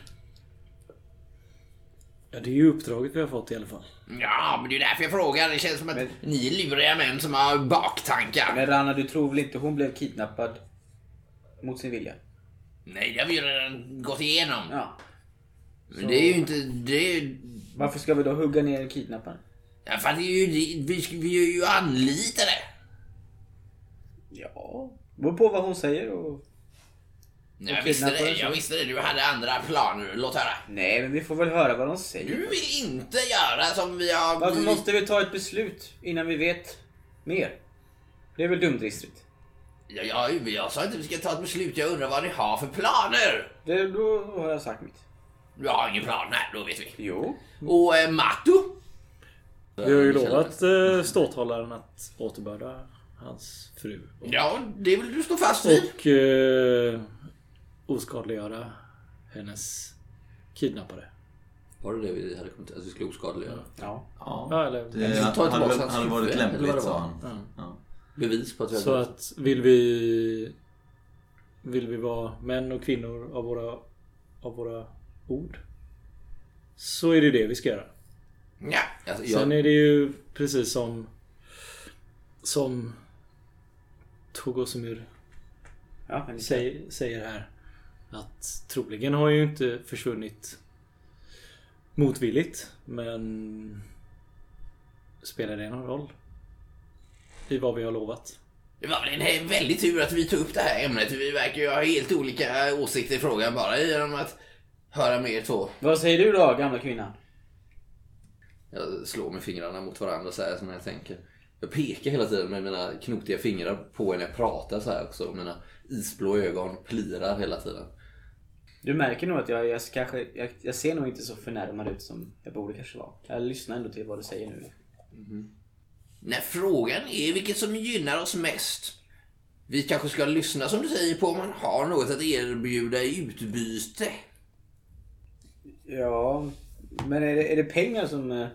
Ja, det är ju uppdraget vi har fått i alla fall. Ja, men det är därför jag frågar. Det känns som att ni är luriga män som har baktankar. Men Rana, du tror väl inte hon blev kidnappad mot sin vilja? Nej, det har vi ju redan gått igenom. Ja. Men det är ju inte... Det är, Varför ska vi då hugga ner kidnapparen? ja, för det är ju, det- vi, vi är ju anlitade. Ja, beror på vad hon säger och... Jag visste det, jag visste det. Du hade andra planer. Låt höra. Nej, men vi får väl höra vad de säger. Du vill inte göra som vi har Varför måste vi ta ett beslut innan vi vet mer? Det är väl dumdristigt? Ja, jag, jag sa inte att vi ska ta ett beslut. Jag undrar vad ni har för planer. Det, då har jag sagt mitt. Du har ingen plan? Nej, då vet vi. Jo. Och eh, Matto? Vi har ju lovat eh, ståthållaren att återbörda hans fru. Ja, det vill du stå fast vid. Och eh, oskadliggöra hennes kidnappare. Var det det vi hade kommit till? Att vi skulle oskadliggöra? Ja. Ja, Ja, eller, det Men ta väl- hans hade varit eller lämpligt sa han. Ja. Ja. Bevis på att vi Så hade... att vill vi Vill vi vara män och kvinnor av våra Av våra ord Så är det det vi ska göra. Ja. Alltså, Sen jag, är det ju precis som Som Togosumur Ja, men säger, säger här Att troligen har ju inte försvunnit Motvilligt Men Spelar det någon roll? I vad vi har lovat? Det var väl en väldigt tur att vi tog upp det här ämnet. Vi verkar ju ha helt olika åsikter i frågan bara genom att höra med er två. Vad säger du då, gamla kvinna? jag slår med fingrarna mot varandra så här som jag tänker. Jag pekar hela tiden med mina knotiga fingrar på när jag pratar så här också. Mina isblå ögon plirar hela tiden. Du märker nog att jag, jag, kanske, jag, jag ser nog inte så förnärmad ut som jag borde kanske vara. Jag lyssnar ändå till vad du säger nu. När frågan är vilket som gynnar oss mest. Vi kanske ska lyssna som du säger på om man har något att erbjuda i utbyte. Ja, men är det, är det pengar som eh,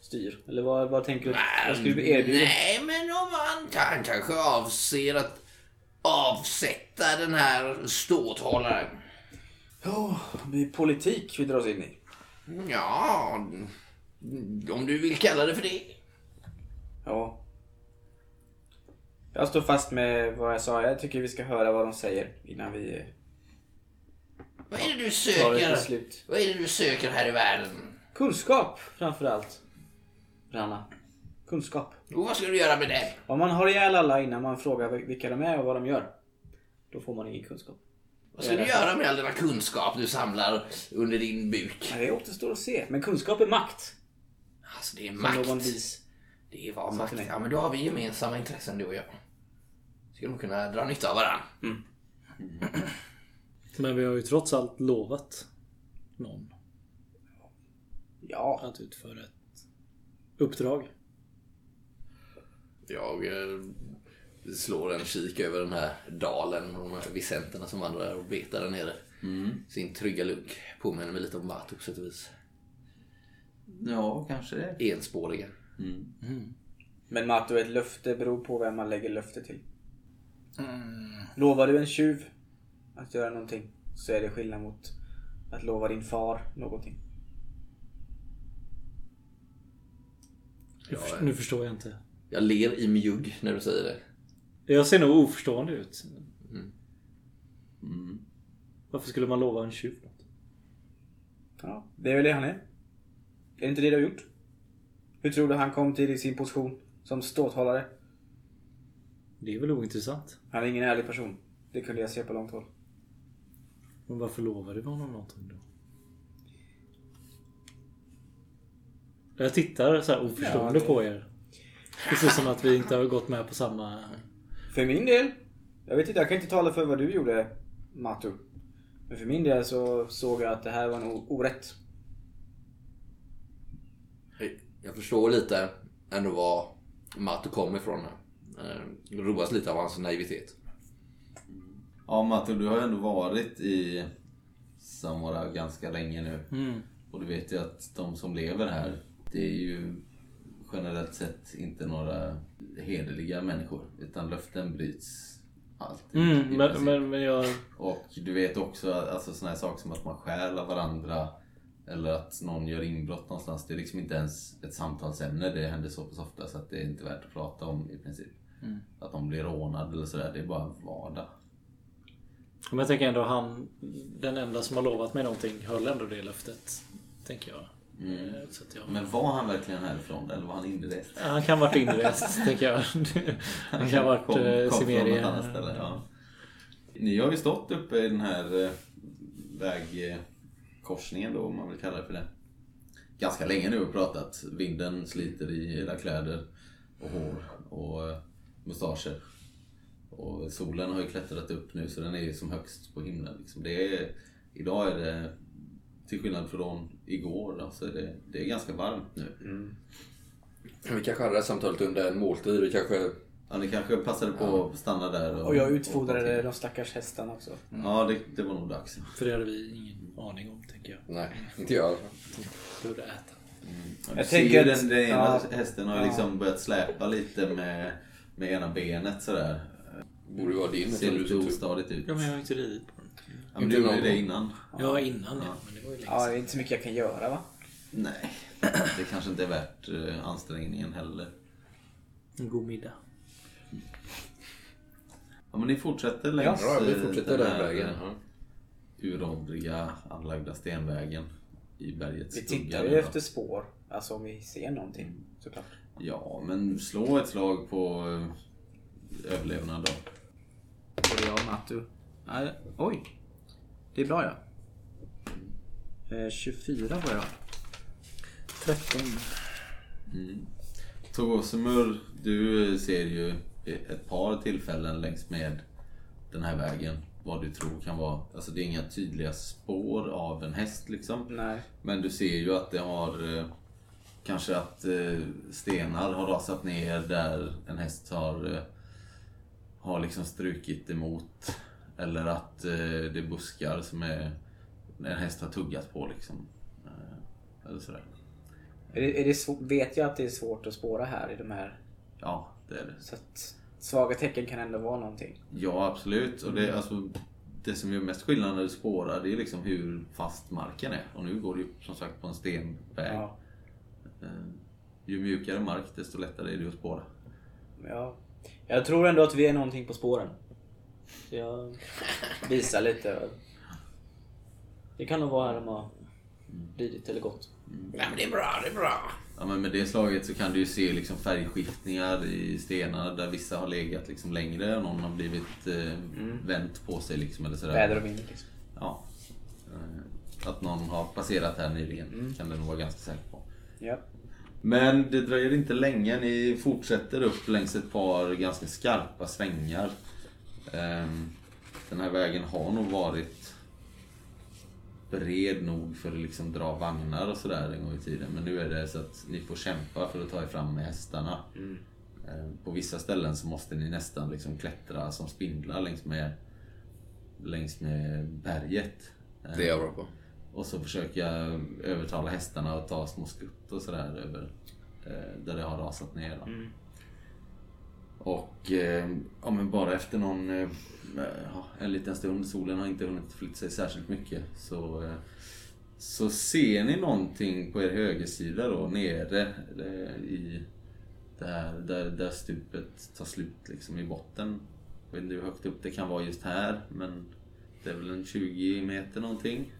styr? Eller vad, vad tänker du? Vad skulle du erbjuda? Nej, men om man kan, kanske avser att avsätta den här ståthållaren. Ja, det är politik vi dras in i. Ja, om du vill kalla det för det. Ja. Jag står fast med vad jag sa. Jag tycker vi ska höra vad de säger innan vi Vad är det du söker? Vad är det du söker här i världen? Kunskap framför allt. Ranna. Kunskap. Och vad ska du göra med det? Om man har ihjäl alla innan man frågar vilka de är och vad de gör. Då får man ingen kunskap. Vad ska du göra med all denna kunskap du samlar under din buk? Det återstår att se. Men kunskap är makt. Alltså det är Som makt. någon vis. Det var makt. Ja men då har vi gemensamma intressen du och jag. Ska nog kunna dra nytta av varandra. Men vi har ju trots allt lovat någon Ja. att utföra ett uppdrag. Jag eh, slår en kik över den här dalen och de här visenterna som vandrar och betar där nere. Sin trygga lugg påminner mig lite om Matu på sätt och vis. Ja, kanske det. Enspåriga. Men Matu, ett löfte beror på vem man lägger löfte till. Lovar du en tjuv att göra någonting så är det skillnad mot att lova din far någonting. Nu för- Nu förstår jag inte. Jag ler i mjugg när du säger det. Jag ser nog oförstående ut. Varför skulle man lova en tjuv något? Ja, det är väl det han är. Är det inte det du har gjort? Hur tror du han kom till sin position som ståthållare? Det är väl ointressant. Han är ingen ärlig person. Det kunde jag se på långt håll. Men varför lovar du honom någonting då? Jag tittar så här oförstående Ja, det- på er. Precis som att vi inte har gått med på samma... För min del. Jag vet inte, jag kan inte tala för vad du gjorde Matu. Men för min del så såg jag att det här var nog orätt. Jag förstår lite ändå var Matu kom ifrån. här. Eh, Roas lite av hans naivitet. Ja, Matte, du har ju ändå varit i Samora ganska länge nu. Och du vet ju att de som lever här, det är ju generellt sett inte några hederliga människor. Utan löften bryts alltid. Mm, men, men, men jag... Och du vet också alltså, såna här saker som att man stjäl av varandra. Eller att någon gör inbrott någonstans. Det är liksom inte ens ett samtalsämne. Det händer så pass ofta så att det är inte värt att prata om i princip. Att de blir rånade eller sådär. Det är bara vardag. Men jag tänker ändå han... Den enda som har lovat mig någonting höll ändå det löftet. Tänker jag. Eh, Så att jag... Men var han verkligen härifrån eller var han inrest? Han kan ha varit inrest, tänker jag. Han kan ha varit Kom- eh, kom från något Simeria. annat ställe, ja. Ni har ju stått uppe i den här eh, vägkorsningen då, om man vill kalla det för det. Ganska länge nu och pratat. Vinden sliter i era kläder och hår och eh, mustascher. Och solen har ju klättrat upp nu så den är ju som högst på himlen. Liksom. Det är, idag är det, till skillnad från igår, då, så är det, det är ganska varmt nu. Vi kanske hade det här samtalet under en måltid. Vi kanske... Ja, ni kanske passade på att stanna där. Och jag utfodrade de stackars hästarna också. Ja, det, det var nog dags. För det hade vi ingen aning om, tänker jag. Nej, inte jag. Borde äta. Jag Jag ser tänker att- den, den ena ja. hästen har Ja. liksom börjat släpa lite med, med ena benet sådär. Borde vara din. Ser lite ostadigt ut. Ja, men jag har inte ridit på. Ja, men du gjorde det innan. Ja, innan ja. Men det var ju länge Ja, det är inte så mycket jag kan göra va? Nej, det kanske inte är värt eh, ansträngningen heller. En god middag. Ja, men ni fortsätter längs Ja, vi eh, fortsätter den vägen. eh, Ja. uråldriga anlagda stenvägen i bergets Vi tittar ju efter spår. Alltså om vi ser någonting såklart. Ja, men slå ett slag på överlevnad då. Både jag och Matu. Nej, oj. Det är bra ja. Eh, 24 var jag. 13. Togosumur, du ser ju ett par tillfällen längs med den här vägen vad du tror kan vara. Alltså det är inga tydliga spår av en häst liksom. Nej. Men du ser ju att det har eh, kanske att eh, stenar har rasat ner där en häst har, eh, har liksom strukit emot. Eller att eh, det är buskar som är, en häst har tuggat på liksom. Eh, eller sådär. Är det, är det vet jag att det är svårt att spåra här i de här? Ja, det är det. Så att svaga tecken kan ändå vara någonting. Ja, absolut. Och det, alltså, det som gör mest skillnad när du spårar det är liksom hur fast marken är. Och nu går du ju som sagt på en stenväg. Ja. Eh, Ju mjukare mark desto lättare är det att spåra. ja. Jag tror ändå att vi är någonting på spåren. Så jag visar lite. Det kan nog vara här de har ridit eller gått. Nej men det är bra, det är bra. Ja, men med det slaget så kan du ju se liksom färgskiftningar i stenarna där vissa har legat liksom längre och någon har blivit eh, vänt på sig. Liksom, eller sådär. Väder och vind liksom. Ja. Eh, Att någon har passerat här nyligen kan du nog vara ganska säker på. Ja. Men det dröjer inte länge. Ni fortsätter upp längs ett par ganska skarpa svängar. Ehm, Den här vägen har nog varit bred nog för att liksom dra vagnar och sådär en gång i tiden. Men nu är det så att ni får kämpa för att ta er fram med hästarna. Ehm, På vissa ställen så måste ni nästan liksom klättra som spindlar längs med, längs med berget. Det är jag bra på. Och så försöka övertala hästarna att ta små skutt och sådär över eh, där det har rasat ner. Då. Och eh, ja, men bara efter någon, eh, en liten stund, solen har inte hunnit flytta sig särskilt mycket, så, eh, så ser ni någonting på er högersida då nere eh, i här, där, där stupet tar slut liksom i botten. Jag vet inte hur högt upp det kan vara just här, men det är väl en 20 meter någonting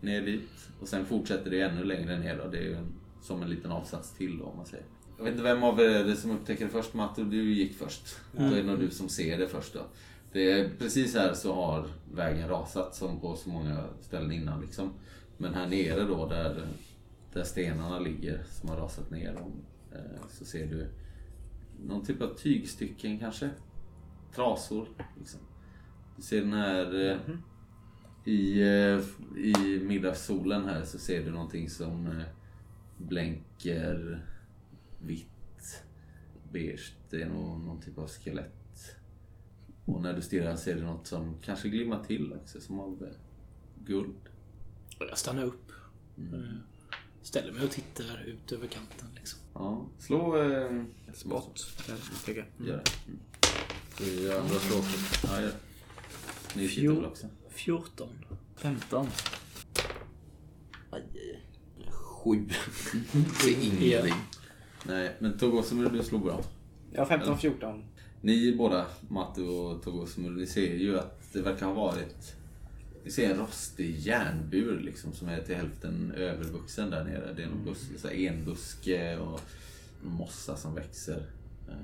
ner dit. Och sen fortsätter det ännu längre ner då. Det är ju en, som en liten avsats till då, om man säger. Jag vet inte vem av er är det som upptäcker det först. Matte, du gick först. Då är det nog du som ser det först då. Det är, precis här så har vägen rasat som på så många ställen innan liksom. Men här nere då där, där stenarna ligger som har rasat ner dem, eh, så ser du någon typ av tygstycken kanske. Trasor liksom. Du ser den här eh, i, eh, I middagssolen här så ser du någonting som blänker vitt, beige. Det är nog någon typ av skelett. Och när du stirrar ser du något som kanske glimmar till också, som av eh, guld. Jag stannar upp. Eh, Ställer mig och tittar ut över kanten. Liksom. Ja, slå... Eh, Spot. Jag. gör det. Mm. Vi andra slår också. Ja, gör det. Ni väl också? 14. 15. Sju. Det är ingenting. Nej, men Togosumur, du slog bra. Ja, 15, 14. Ni båda, Matte och Togosumur, ni ser ju att det verkar ha varit... Ni ser en rostig järnbur liksom som är till hälften övervuxen där nere. Det är någon bus, så enbuske och mossa som växer. Eh,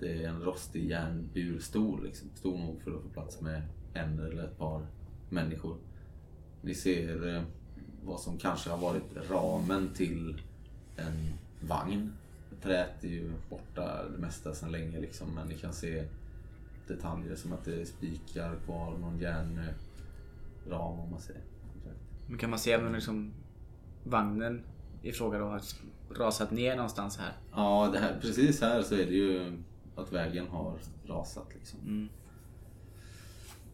Det är en rostig järnbur, stor liksom. Stor nog för att få plats med en eller ett par människor. Ni ser eh, vad som kanske har varit ramen till en vagn. Träet är ju borta det mesta sedan länge liksom, men ni kan se detaljer som att det är spikar kvar, någon järnram om man säger. Men kan man se om liksom vagnen i fråga då har rasat ner någonstans här? Ja, det här, precis här så är det ju att vägen har rasat liksom.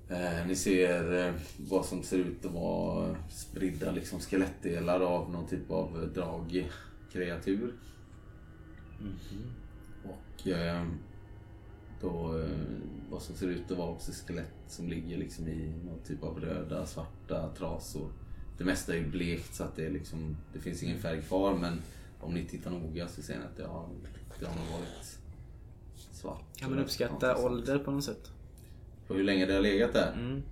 Eh, ni ser eh, vad som ser ut att vara spridda liksom, skelettdelar av någon typ av dragkreatur. Och eh, då eh, vad som ser ut att vara också skelett som ligger liksom i någon typ av röda, svarta trasor. Det mesta är ju blekt så att det, är liksom, det finns ingen färg kvar men om ni tittar noga så ser ni att det har, det har nog varit svart. Kan man uppskatta ålder på något sätt? På hur länge det har legat där? Mm.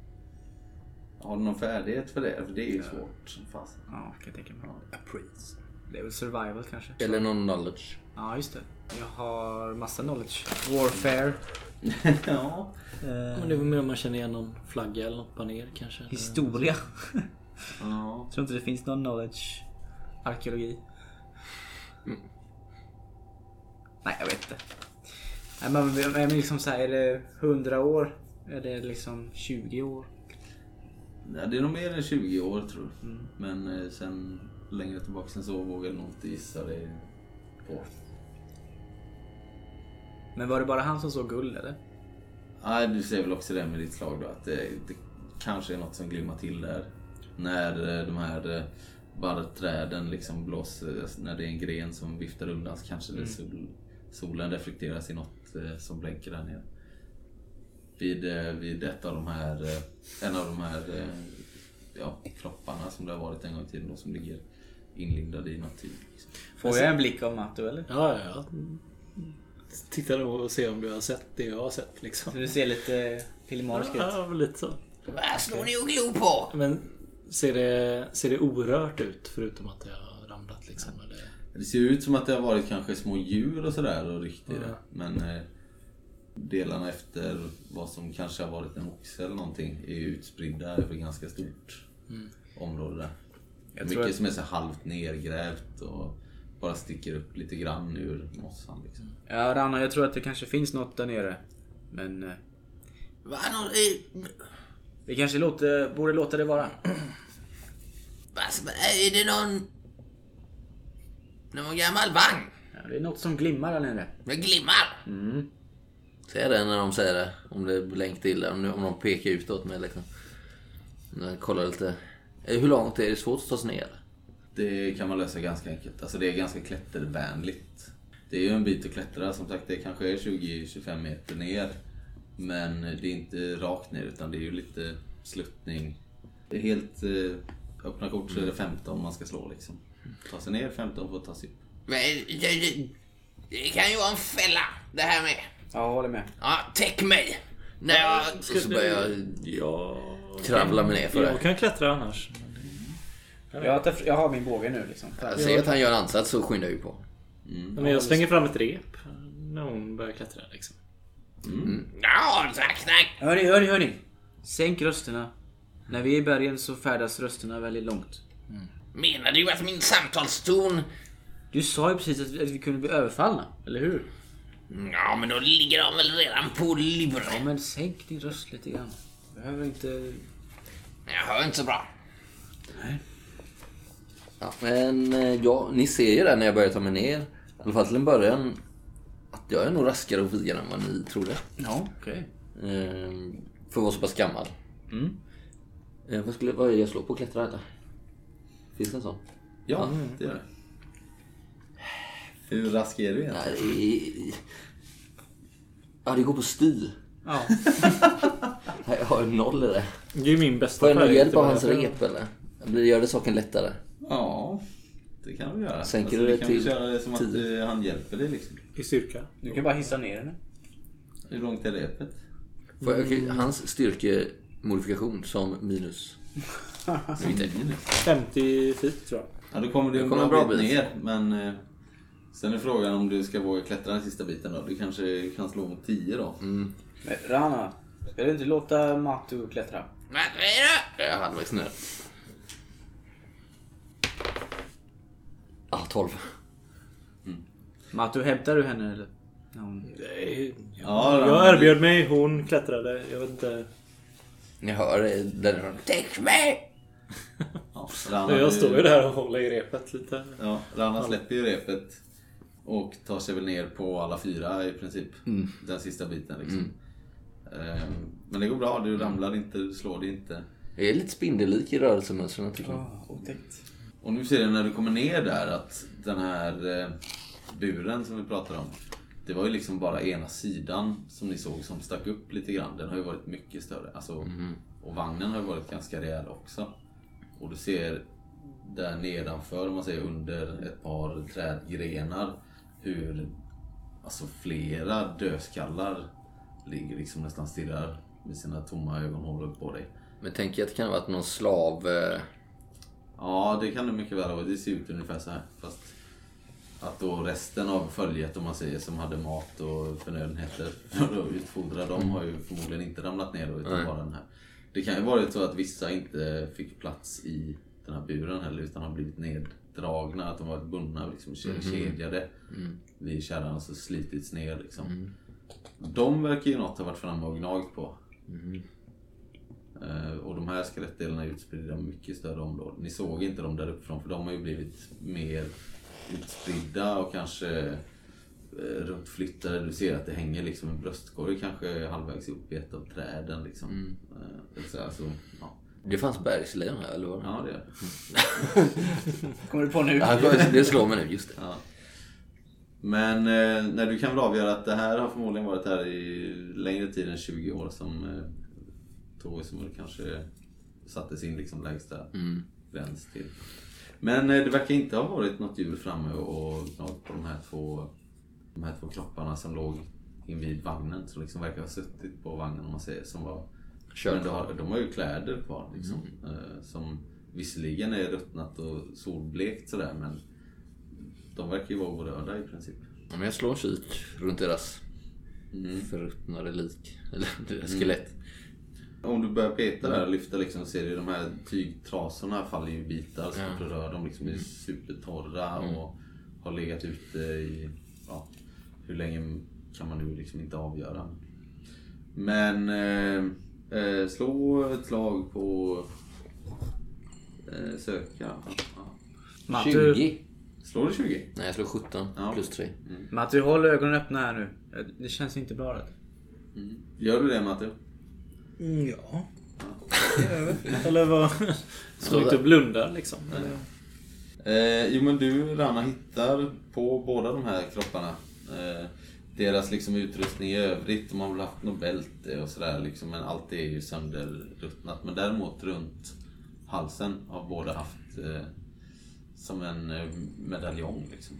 Har du någon färdighet för det? För det är ju svårt som fasen. Ja, kan jag tänka mig. Appraise. Det är väl survival kanske? Eller någon knowledge. Ja, just det. Jag har massa knowledge. Warfare. ja. Men det är väl mer om man känner igen någon flagga eller något baner kanske. Historia. ja. Tror inte det finns någon knowledge. Arkeologi. Nej, jag vet inte. Nej, men, men liksom så här, är det 100 år? Är det liksom 20 år? Ja, det är nog mer än 20 år tror jag. Men eh, sen längre tillbaka än så vågar jag nog inte gissa det på. Men var det bara han som såg guld eller? Nej, du ser väl också det med ditt slag då att det, det kanske är något som glimmar till där. När eh, de här eh, barrträden liksom blåser, när det är en gren som viftar undan så kanske det sol, solen reflekteras i något eh, som blänker där nere. Vid, vid ett av de här, en av de här ja, kropparna som det har varit en gång i tiden då, som ligger inlindade i. Liksom. Får jag en blick av Matto eller? Ja, ja, ja. Titta då och se om du har sett det jag har sett liksom. Så du ser lite filimarisk ut. Ja, lite så. Vad slår ni och glor på? Men ser det, ser det orört ut förutom att det har ramlat liksom. Eller... Det ser ut som att det har varit kanske små djur och sådär och ryckt i det. Men eh, delarna efter vad som kanske har varit en oxe eller någonting är utspridda över ganska stort område där. Jag Mycket tror att- som är så halvt nergrävt och bara sticker upp lite grann ur mossan. Liksom. Ja, Rana, jag tror att det kanske finns något där nere. Men eh, nå- eh, vi kanske låter, borde låta det vara. va, är det någon... Någon gammal vagn? Ja, det är något som glimmar där nere. Med glimmar? Ser jag det när de säger det? Om det blänkt illa, om, om de pekar ut åt mig liksom. När jag kollar lite. Eh, Hur långt är det svårt att ta sig ner? Det kan man lösa ganska enkelt. Alltså det är ganska klättervänligt. Det är ju en bit att klättra. Som sagt, det kanske är 20-25 meter ner. Men det är inte rakt ner utan det är ju lite sluttning. Det är helt eh, öppna kort så är det 15 man ska slå liksom. Ta sig ner 15 för att ta sig upp. Men det, det, det kan ju vara en fälla det här med. Ja, håller med. Ja, täck mig! När jag... Och så börjar jag Ja... kravla mig ner för det. Jag kan klättra annars. Jag, tar, jag har min båge nu liksom. Jag ser att han gör en ansats så skyndar jag ju på. Men jag slänger fram ett rep när hon börjar klättra liksom. Ja, tack, tack! Hörni, hörni, hörni. Sänk rösterna. När vi är i bergen så färdas rösterna väldigt långt. Menar du att min samtalston... Du sa ju precis att vi, att vi kunde bli överfallna, eller hur? Ja, men då ligger de väl redan på Ja, lur. men sänk din röst lite grann. Behöver inte... Jag hör inte så bra. Nej. Ja, men eh, ja, ni ser ju där när jag börjar ta mig ner, i alla fall till en början, att jag är nog raskare och vigare än vad ni trodde. Ja, okej. Ehm, för att vara så pass gammal. Mm. Eh, vad, skulle, vad är det jag slår på? Klättra eller? Finns det en sån? Ja, det gör det. Hur rask är du egentligen? Nej, det är... Ja, det går på styr. Ja. Jag har en noll i det. Det är ju min bästa Får jag någon hjälp av hans rep eller? Blir- Gör det saken lättare? Ja, det kan vi göra. Sänker alltså, du vi det kan till köra det som att eh, han hjälper dig liksom. I styrka. Du kan bara hissa ner henne. Hur långt är repet? Får jag, okej, hans styrkemodifikation som minus. Inte. 50 feet tror jag. Ja, då kommer du en kommer bra en bra bit bit. ner. Men eh, sen är frågan om du ska våga klättra den sista biten då. Du kanske kan slå mot 10 då. Mm. Men Rana, ska du inte låta Matu klättra? Vad säger du? Jag är halvvägs ner. Ah, 12. Matu, hämtar du henne eller? Ja, hon... Nej, Ja, jag erbjöd mig, hon klättrade. Jag vet inte. Ni hör eh, den Täck mig! Ja, Rana, Jag står ju där och håller i repet lite. Ja, Rana släpper ju repet. Och tar sig väl ner på alla fyra i princip. Den sista biten liksom. Ehm, Men det går bra. Du ramlar inte, du slår dig inte. Jag är lite spindellik i rörelsemönstren tycker jag. otäckt. Och nu ser du när du kommer ner där att den här eh, buren som vi pratade om. Det var ju liksom bara ena sidan som ni såg som stack upp lite grann. Den har ju varit mycket större. Alltså, Och vagnen har ju varit ganska rejäl också. Och du ser där nedanför, om man säger under ett par trädgrenar, hur alltså flera dödskallar ligger liksom nästan stirrar med sina tomma ögonhålor på dig. Men tänker jag att det kan ha varit någon slav... Eh, Ja, det kan det mycket väl vara. Det ser ut ungefär så här. Fast att då resten av följet, om man säger, som hade mat och förnödenheter för att utfodra dem har ju förmodligen inte ramlat ner då, utan Nej. bara den här. Det kan ju varit så att vissa inte fick plats i den här buren heller, utan har blivit neddragna. Att de varit bundna, liksom kedjade vid kärran och så slitits ner liksom. De verkar ju något ha varit framme och gnagt på. Eh, Och de här skelettdelarna är utspridda i mycket större områden. Ni såg inte dem där uppifrån för de har ju blivit mer utspridda och kanske eh, runtflyttade. Du ser att det hänger liksom en bröstkorg kanske halvvägs upp i ett av träden. Liksom. Eh, det vill säga, alltså, ja. det fanns bergslejon här eller vad? ja, det är det. Kommer du på nu? Ja, det slår mig nu, just det. Ja. Men eh, när du kan väl avgöra att det här har förmodligen varit här i längre tid än 20 år som eh, som kanske satte sin liksom lägsta gräns till. Men eh, det verkar inte ha varit något djur framme och gnagt på de här två de här två kropparna som låg invid vagnen som liksom verkar ha suttit på vagnen om man säger som var Kört men de har, de har ju kläder kvar liksom. Eh, som visserligen är ruttnat och solblekt sådär men de verkar ju vara orörda i princip. Ja, men jag slår en kik runt deras förruttnade lik. Eller deras skelett. Om du börjar peta där och lyfta liksom, ser du de här tygtrasorna faller ju i bitar så du rör dem. Liksom, är supertorra och har legat ute i... Ja, hur länge kan man nu liksom inte avgöra. Men eh, eh, slå ett slag på eh, söka. Ja. Matu, 20. Slår du 20? Nej, jag slår 17 Ja. plus 3. Matu, håll ögonen öppna här nu. Det känns inte bra. Det. Gör du det Matte? Ja. Eller vad? Står inte och blundar liksom? Eller? Eh, jo men du Rana hittar på båda de här kropparna eh, deras liksom utrustning i övrigt. De har väl haft något bälte och sådär liksom, men allt är ju sönderruttnat. Men däremot runt halsen har båda haft eh, som en eh, medaljong liksom.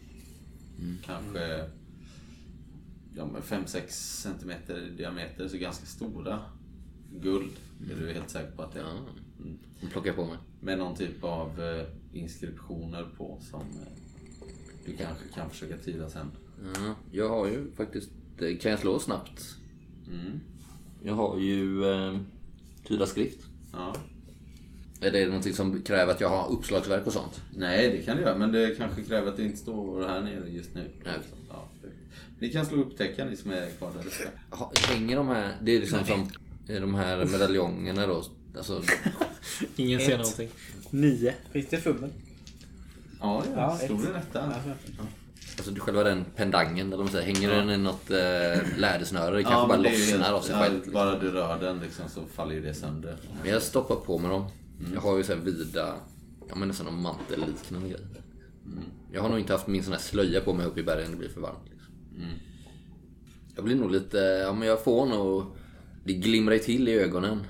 Kanske ja, 5-6 centimeter i diameter, så ganska stora. Guld är du helt säker på att det är. Ja. De plockar på mig. Med någon typ av eh, inskriptioner på som eh, du kanske kan försöka tyda sen. Ja, jag har ju faktiskt... Kan jag slå snabbt? Mm. Jag har ju eh, tyda skrift. Ja. Är det någonting som kräver att jag har uppslagsverk och sånt? Nej, det kan du göra, men det kanske kräver att det inte står här nere just nu. Nej. Ja. Ni kan slå upptäcka ni som är kvar där Hänger de här... Det är liksom som de här medaljongerna då. Alltså, Ingen ser någonting. Nio. Det fummel? Ja, ja. Ja, ett. du rätta? alltså själva den pendangen, eller man säger. Hänger den i något eh, lädersnöre? Det kanske Ja, bara det lossnar av sig ja, själv. liksom. Bara du rör den liksom, så faller ju det sönder. Men jag stoppar på mig dem. Jag har ju så här vida, ja men nästan någon mantelliknande grej. Jag har nog inte haft min sån här slöja på mig uppe i bergen, det blir för varmt. Liksom. Jag blir nog lite, ja men jag får nog, det glimrar ju till i ögonen.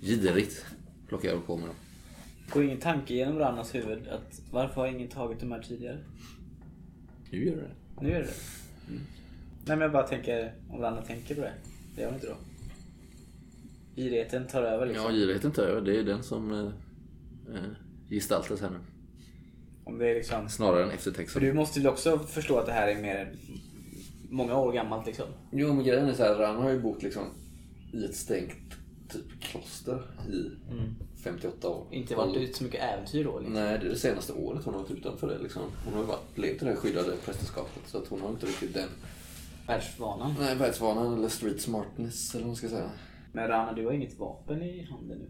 Girigt plockar jag på mig dem. Går ingen tanke genom Rannas huvud att varför har ingen tagit de här tidigare? Nu gör det. Nu är det det. Mm. Nej men jag bara tänker om Ranna tänker på det. Det gör hon inte då. Girigheten tar över liksom. Ja, girigheten tar över. Det är den som eh, eh, gestaltas här nu. Om det är liksom... Snarare än För eftertexten. du måste väl också förstå att det här är mer många år gammalt liksom. Jo, men grejen är så här, Ran har ju bott liksom i ett stängt typ kloster i 58 år. Inte varit ut så mycket äventyr då liksom. Nej, det är det senaste året hon har varit utanför det. Liksom. Hon har ju varit, levt i det här skyddade prästerskapet så att hon har inte riktigt den Världsvanan. nej, världsvanan eller street smartness eller vad man ska säga. Men Ranna du har inget vapen i handen nu.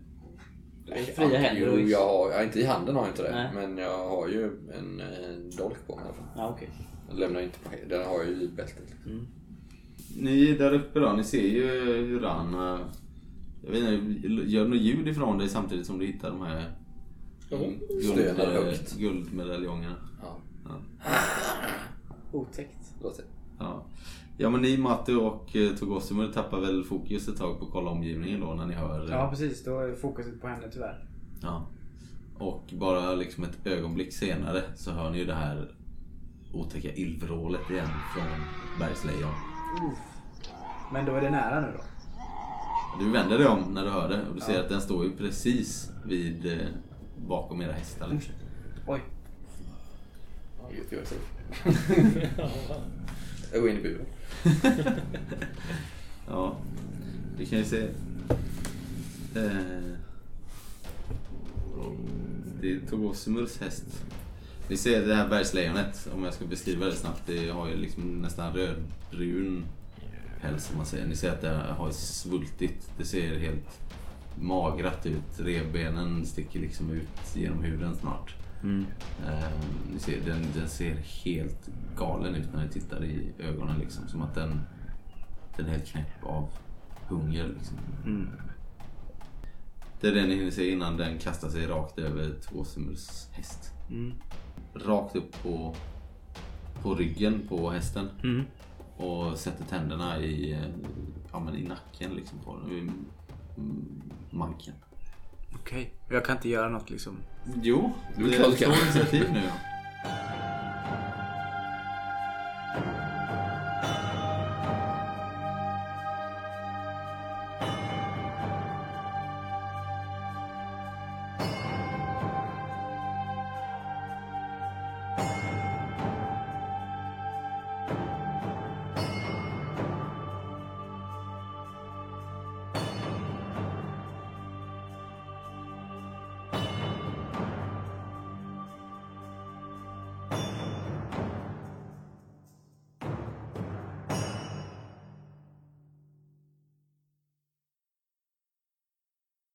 Fria händer och- Jo, jag har, ja, inte i handen har jag inte det. Nej. Men jag har ju en eh, dolk på mig i alla fall. Ja okej. Jag lämnar inte på Den har jag ju i bältet. Liksom. Ni där uppe då, ni ser ju hur Rana... Jag vet inte, gör något ljud ifrån dig samtidigt som du hittar de här guld, guldmedaljongerna. Ja, Otäckt. låt det. Ja. Ja men ni Matte och eh, Togosimer tappar väl fokus ett tag på att kolla omgivningen då när ni hör... Ja precis, då är fokuset på henne tyvärr. Ja. Och bara liksom ett ögonblick senare så hör ni ju det här otäcka illvrålet igen från bergslejon. Men då är det nära nu då? Du vänder dig om när du hör det och du ser att den står ju precis vid eh, bakom era hästar. Liksom. Oj. Gud, jag ser. Jag går in i buren. Ja, du kan ju se. Eh, det är Togosimurs häst. Ni ser det här bergslejonet, om jag ska beskriva det snabbt. Det har ju liksom nästan rödbrun päls om man säger. Ni ser att det har svultit. Det ser helt magrat ut. Revbenen sticker liksom ut genom huden snart. Eh, ni ser, den, den ser helt galen ut när ni tittar i ögonen. Liksom, som att den, den är helt knäpp av hunger. Liksom. Det är det ni hinner se innan den kastar sig rakt över Tvåsimurs häst. Rakt upp på, på ryggen på hästen. Och sätter tänderna i, eh, ja, men i nacken liksom på den. I mm, manken. Okej, okay. jag kan inte göra något liksom? Jo, du är klar initiativ nu.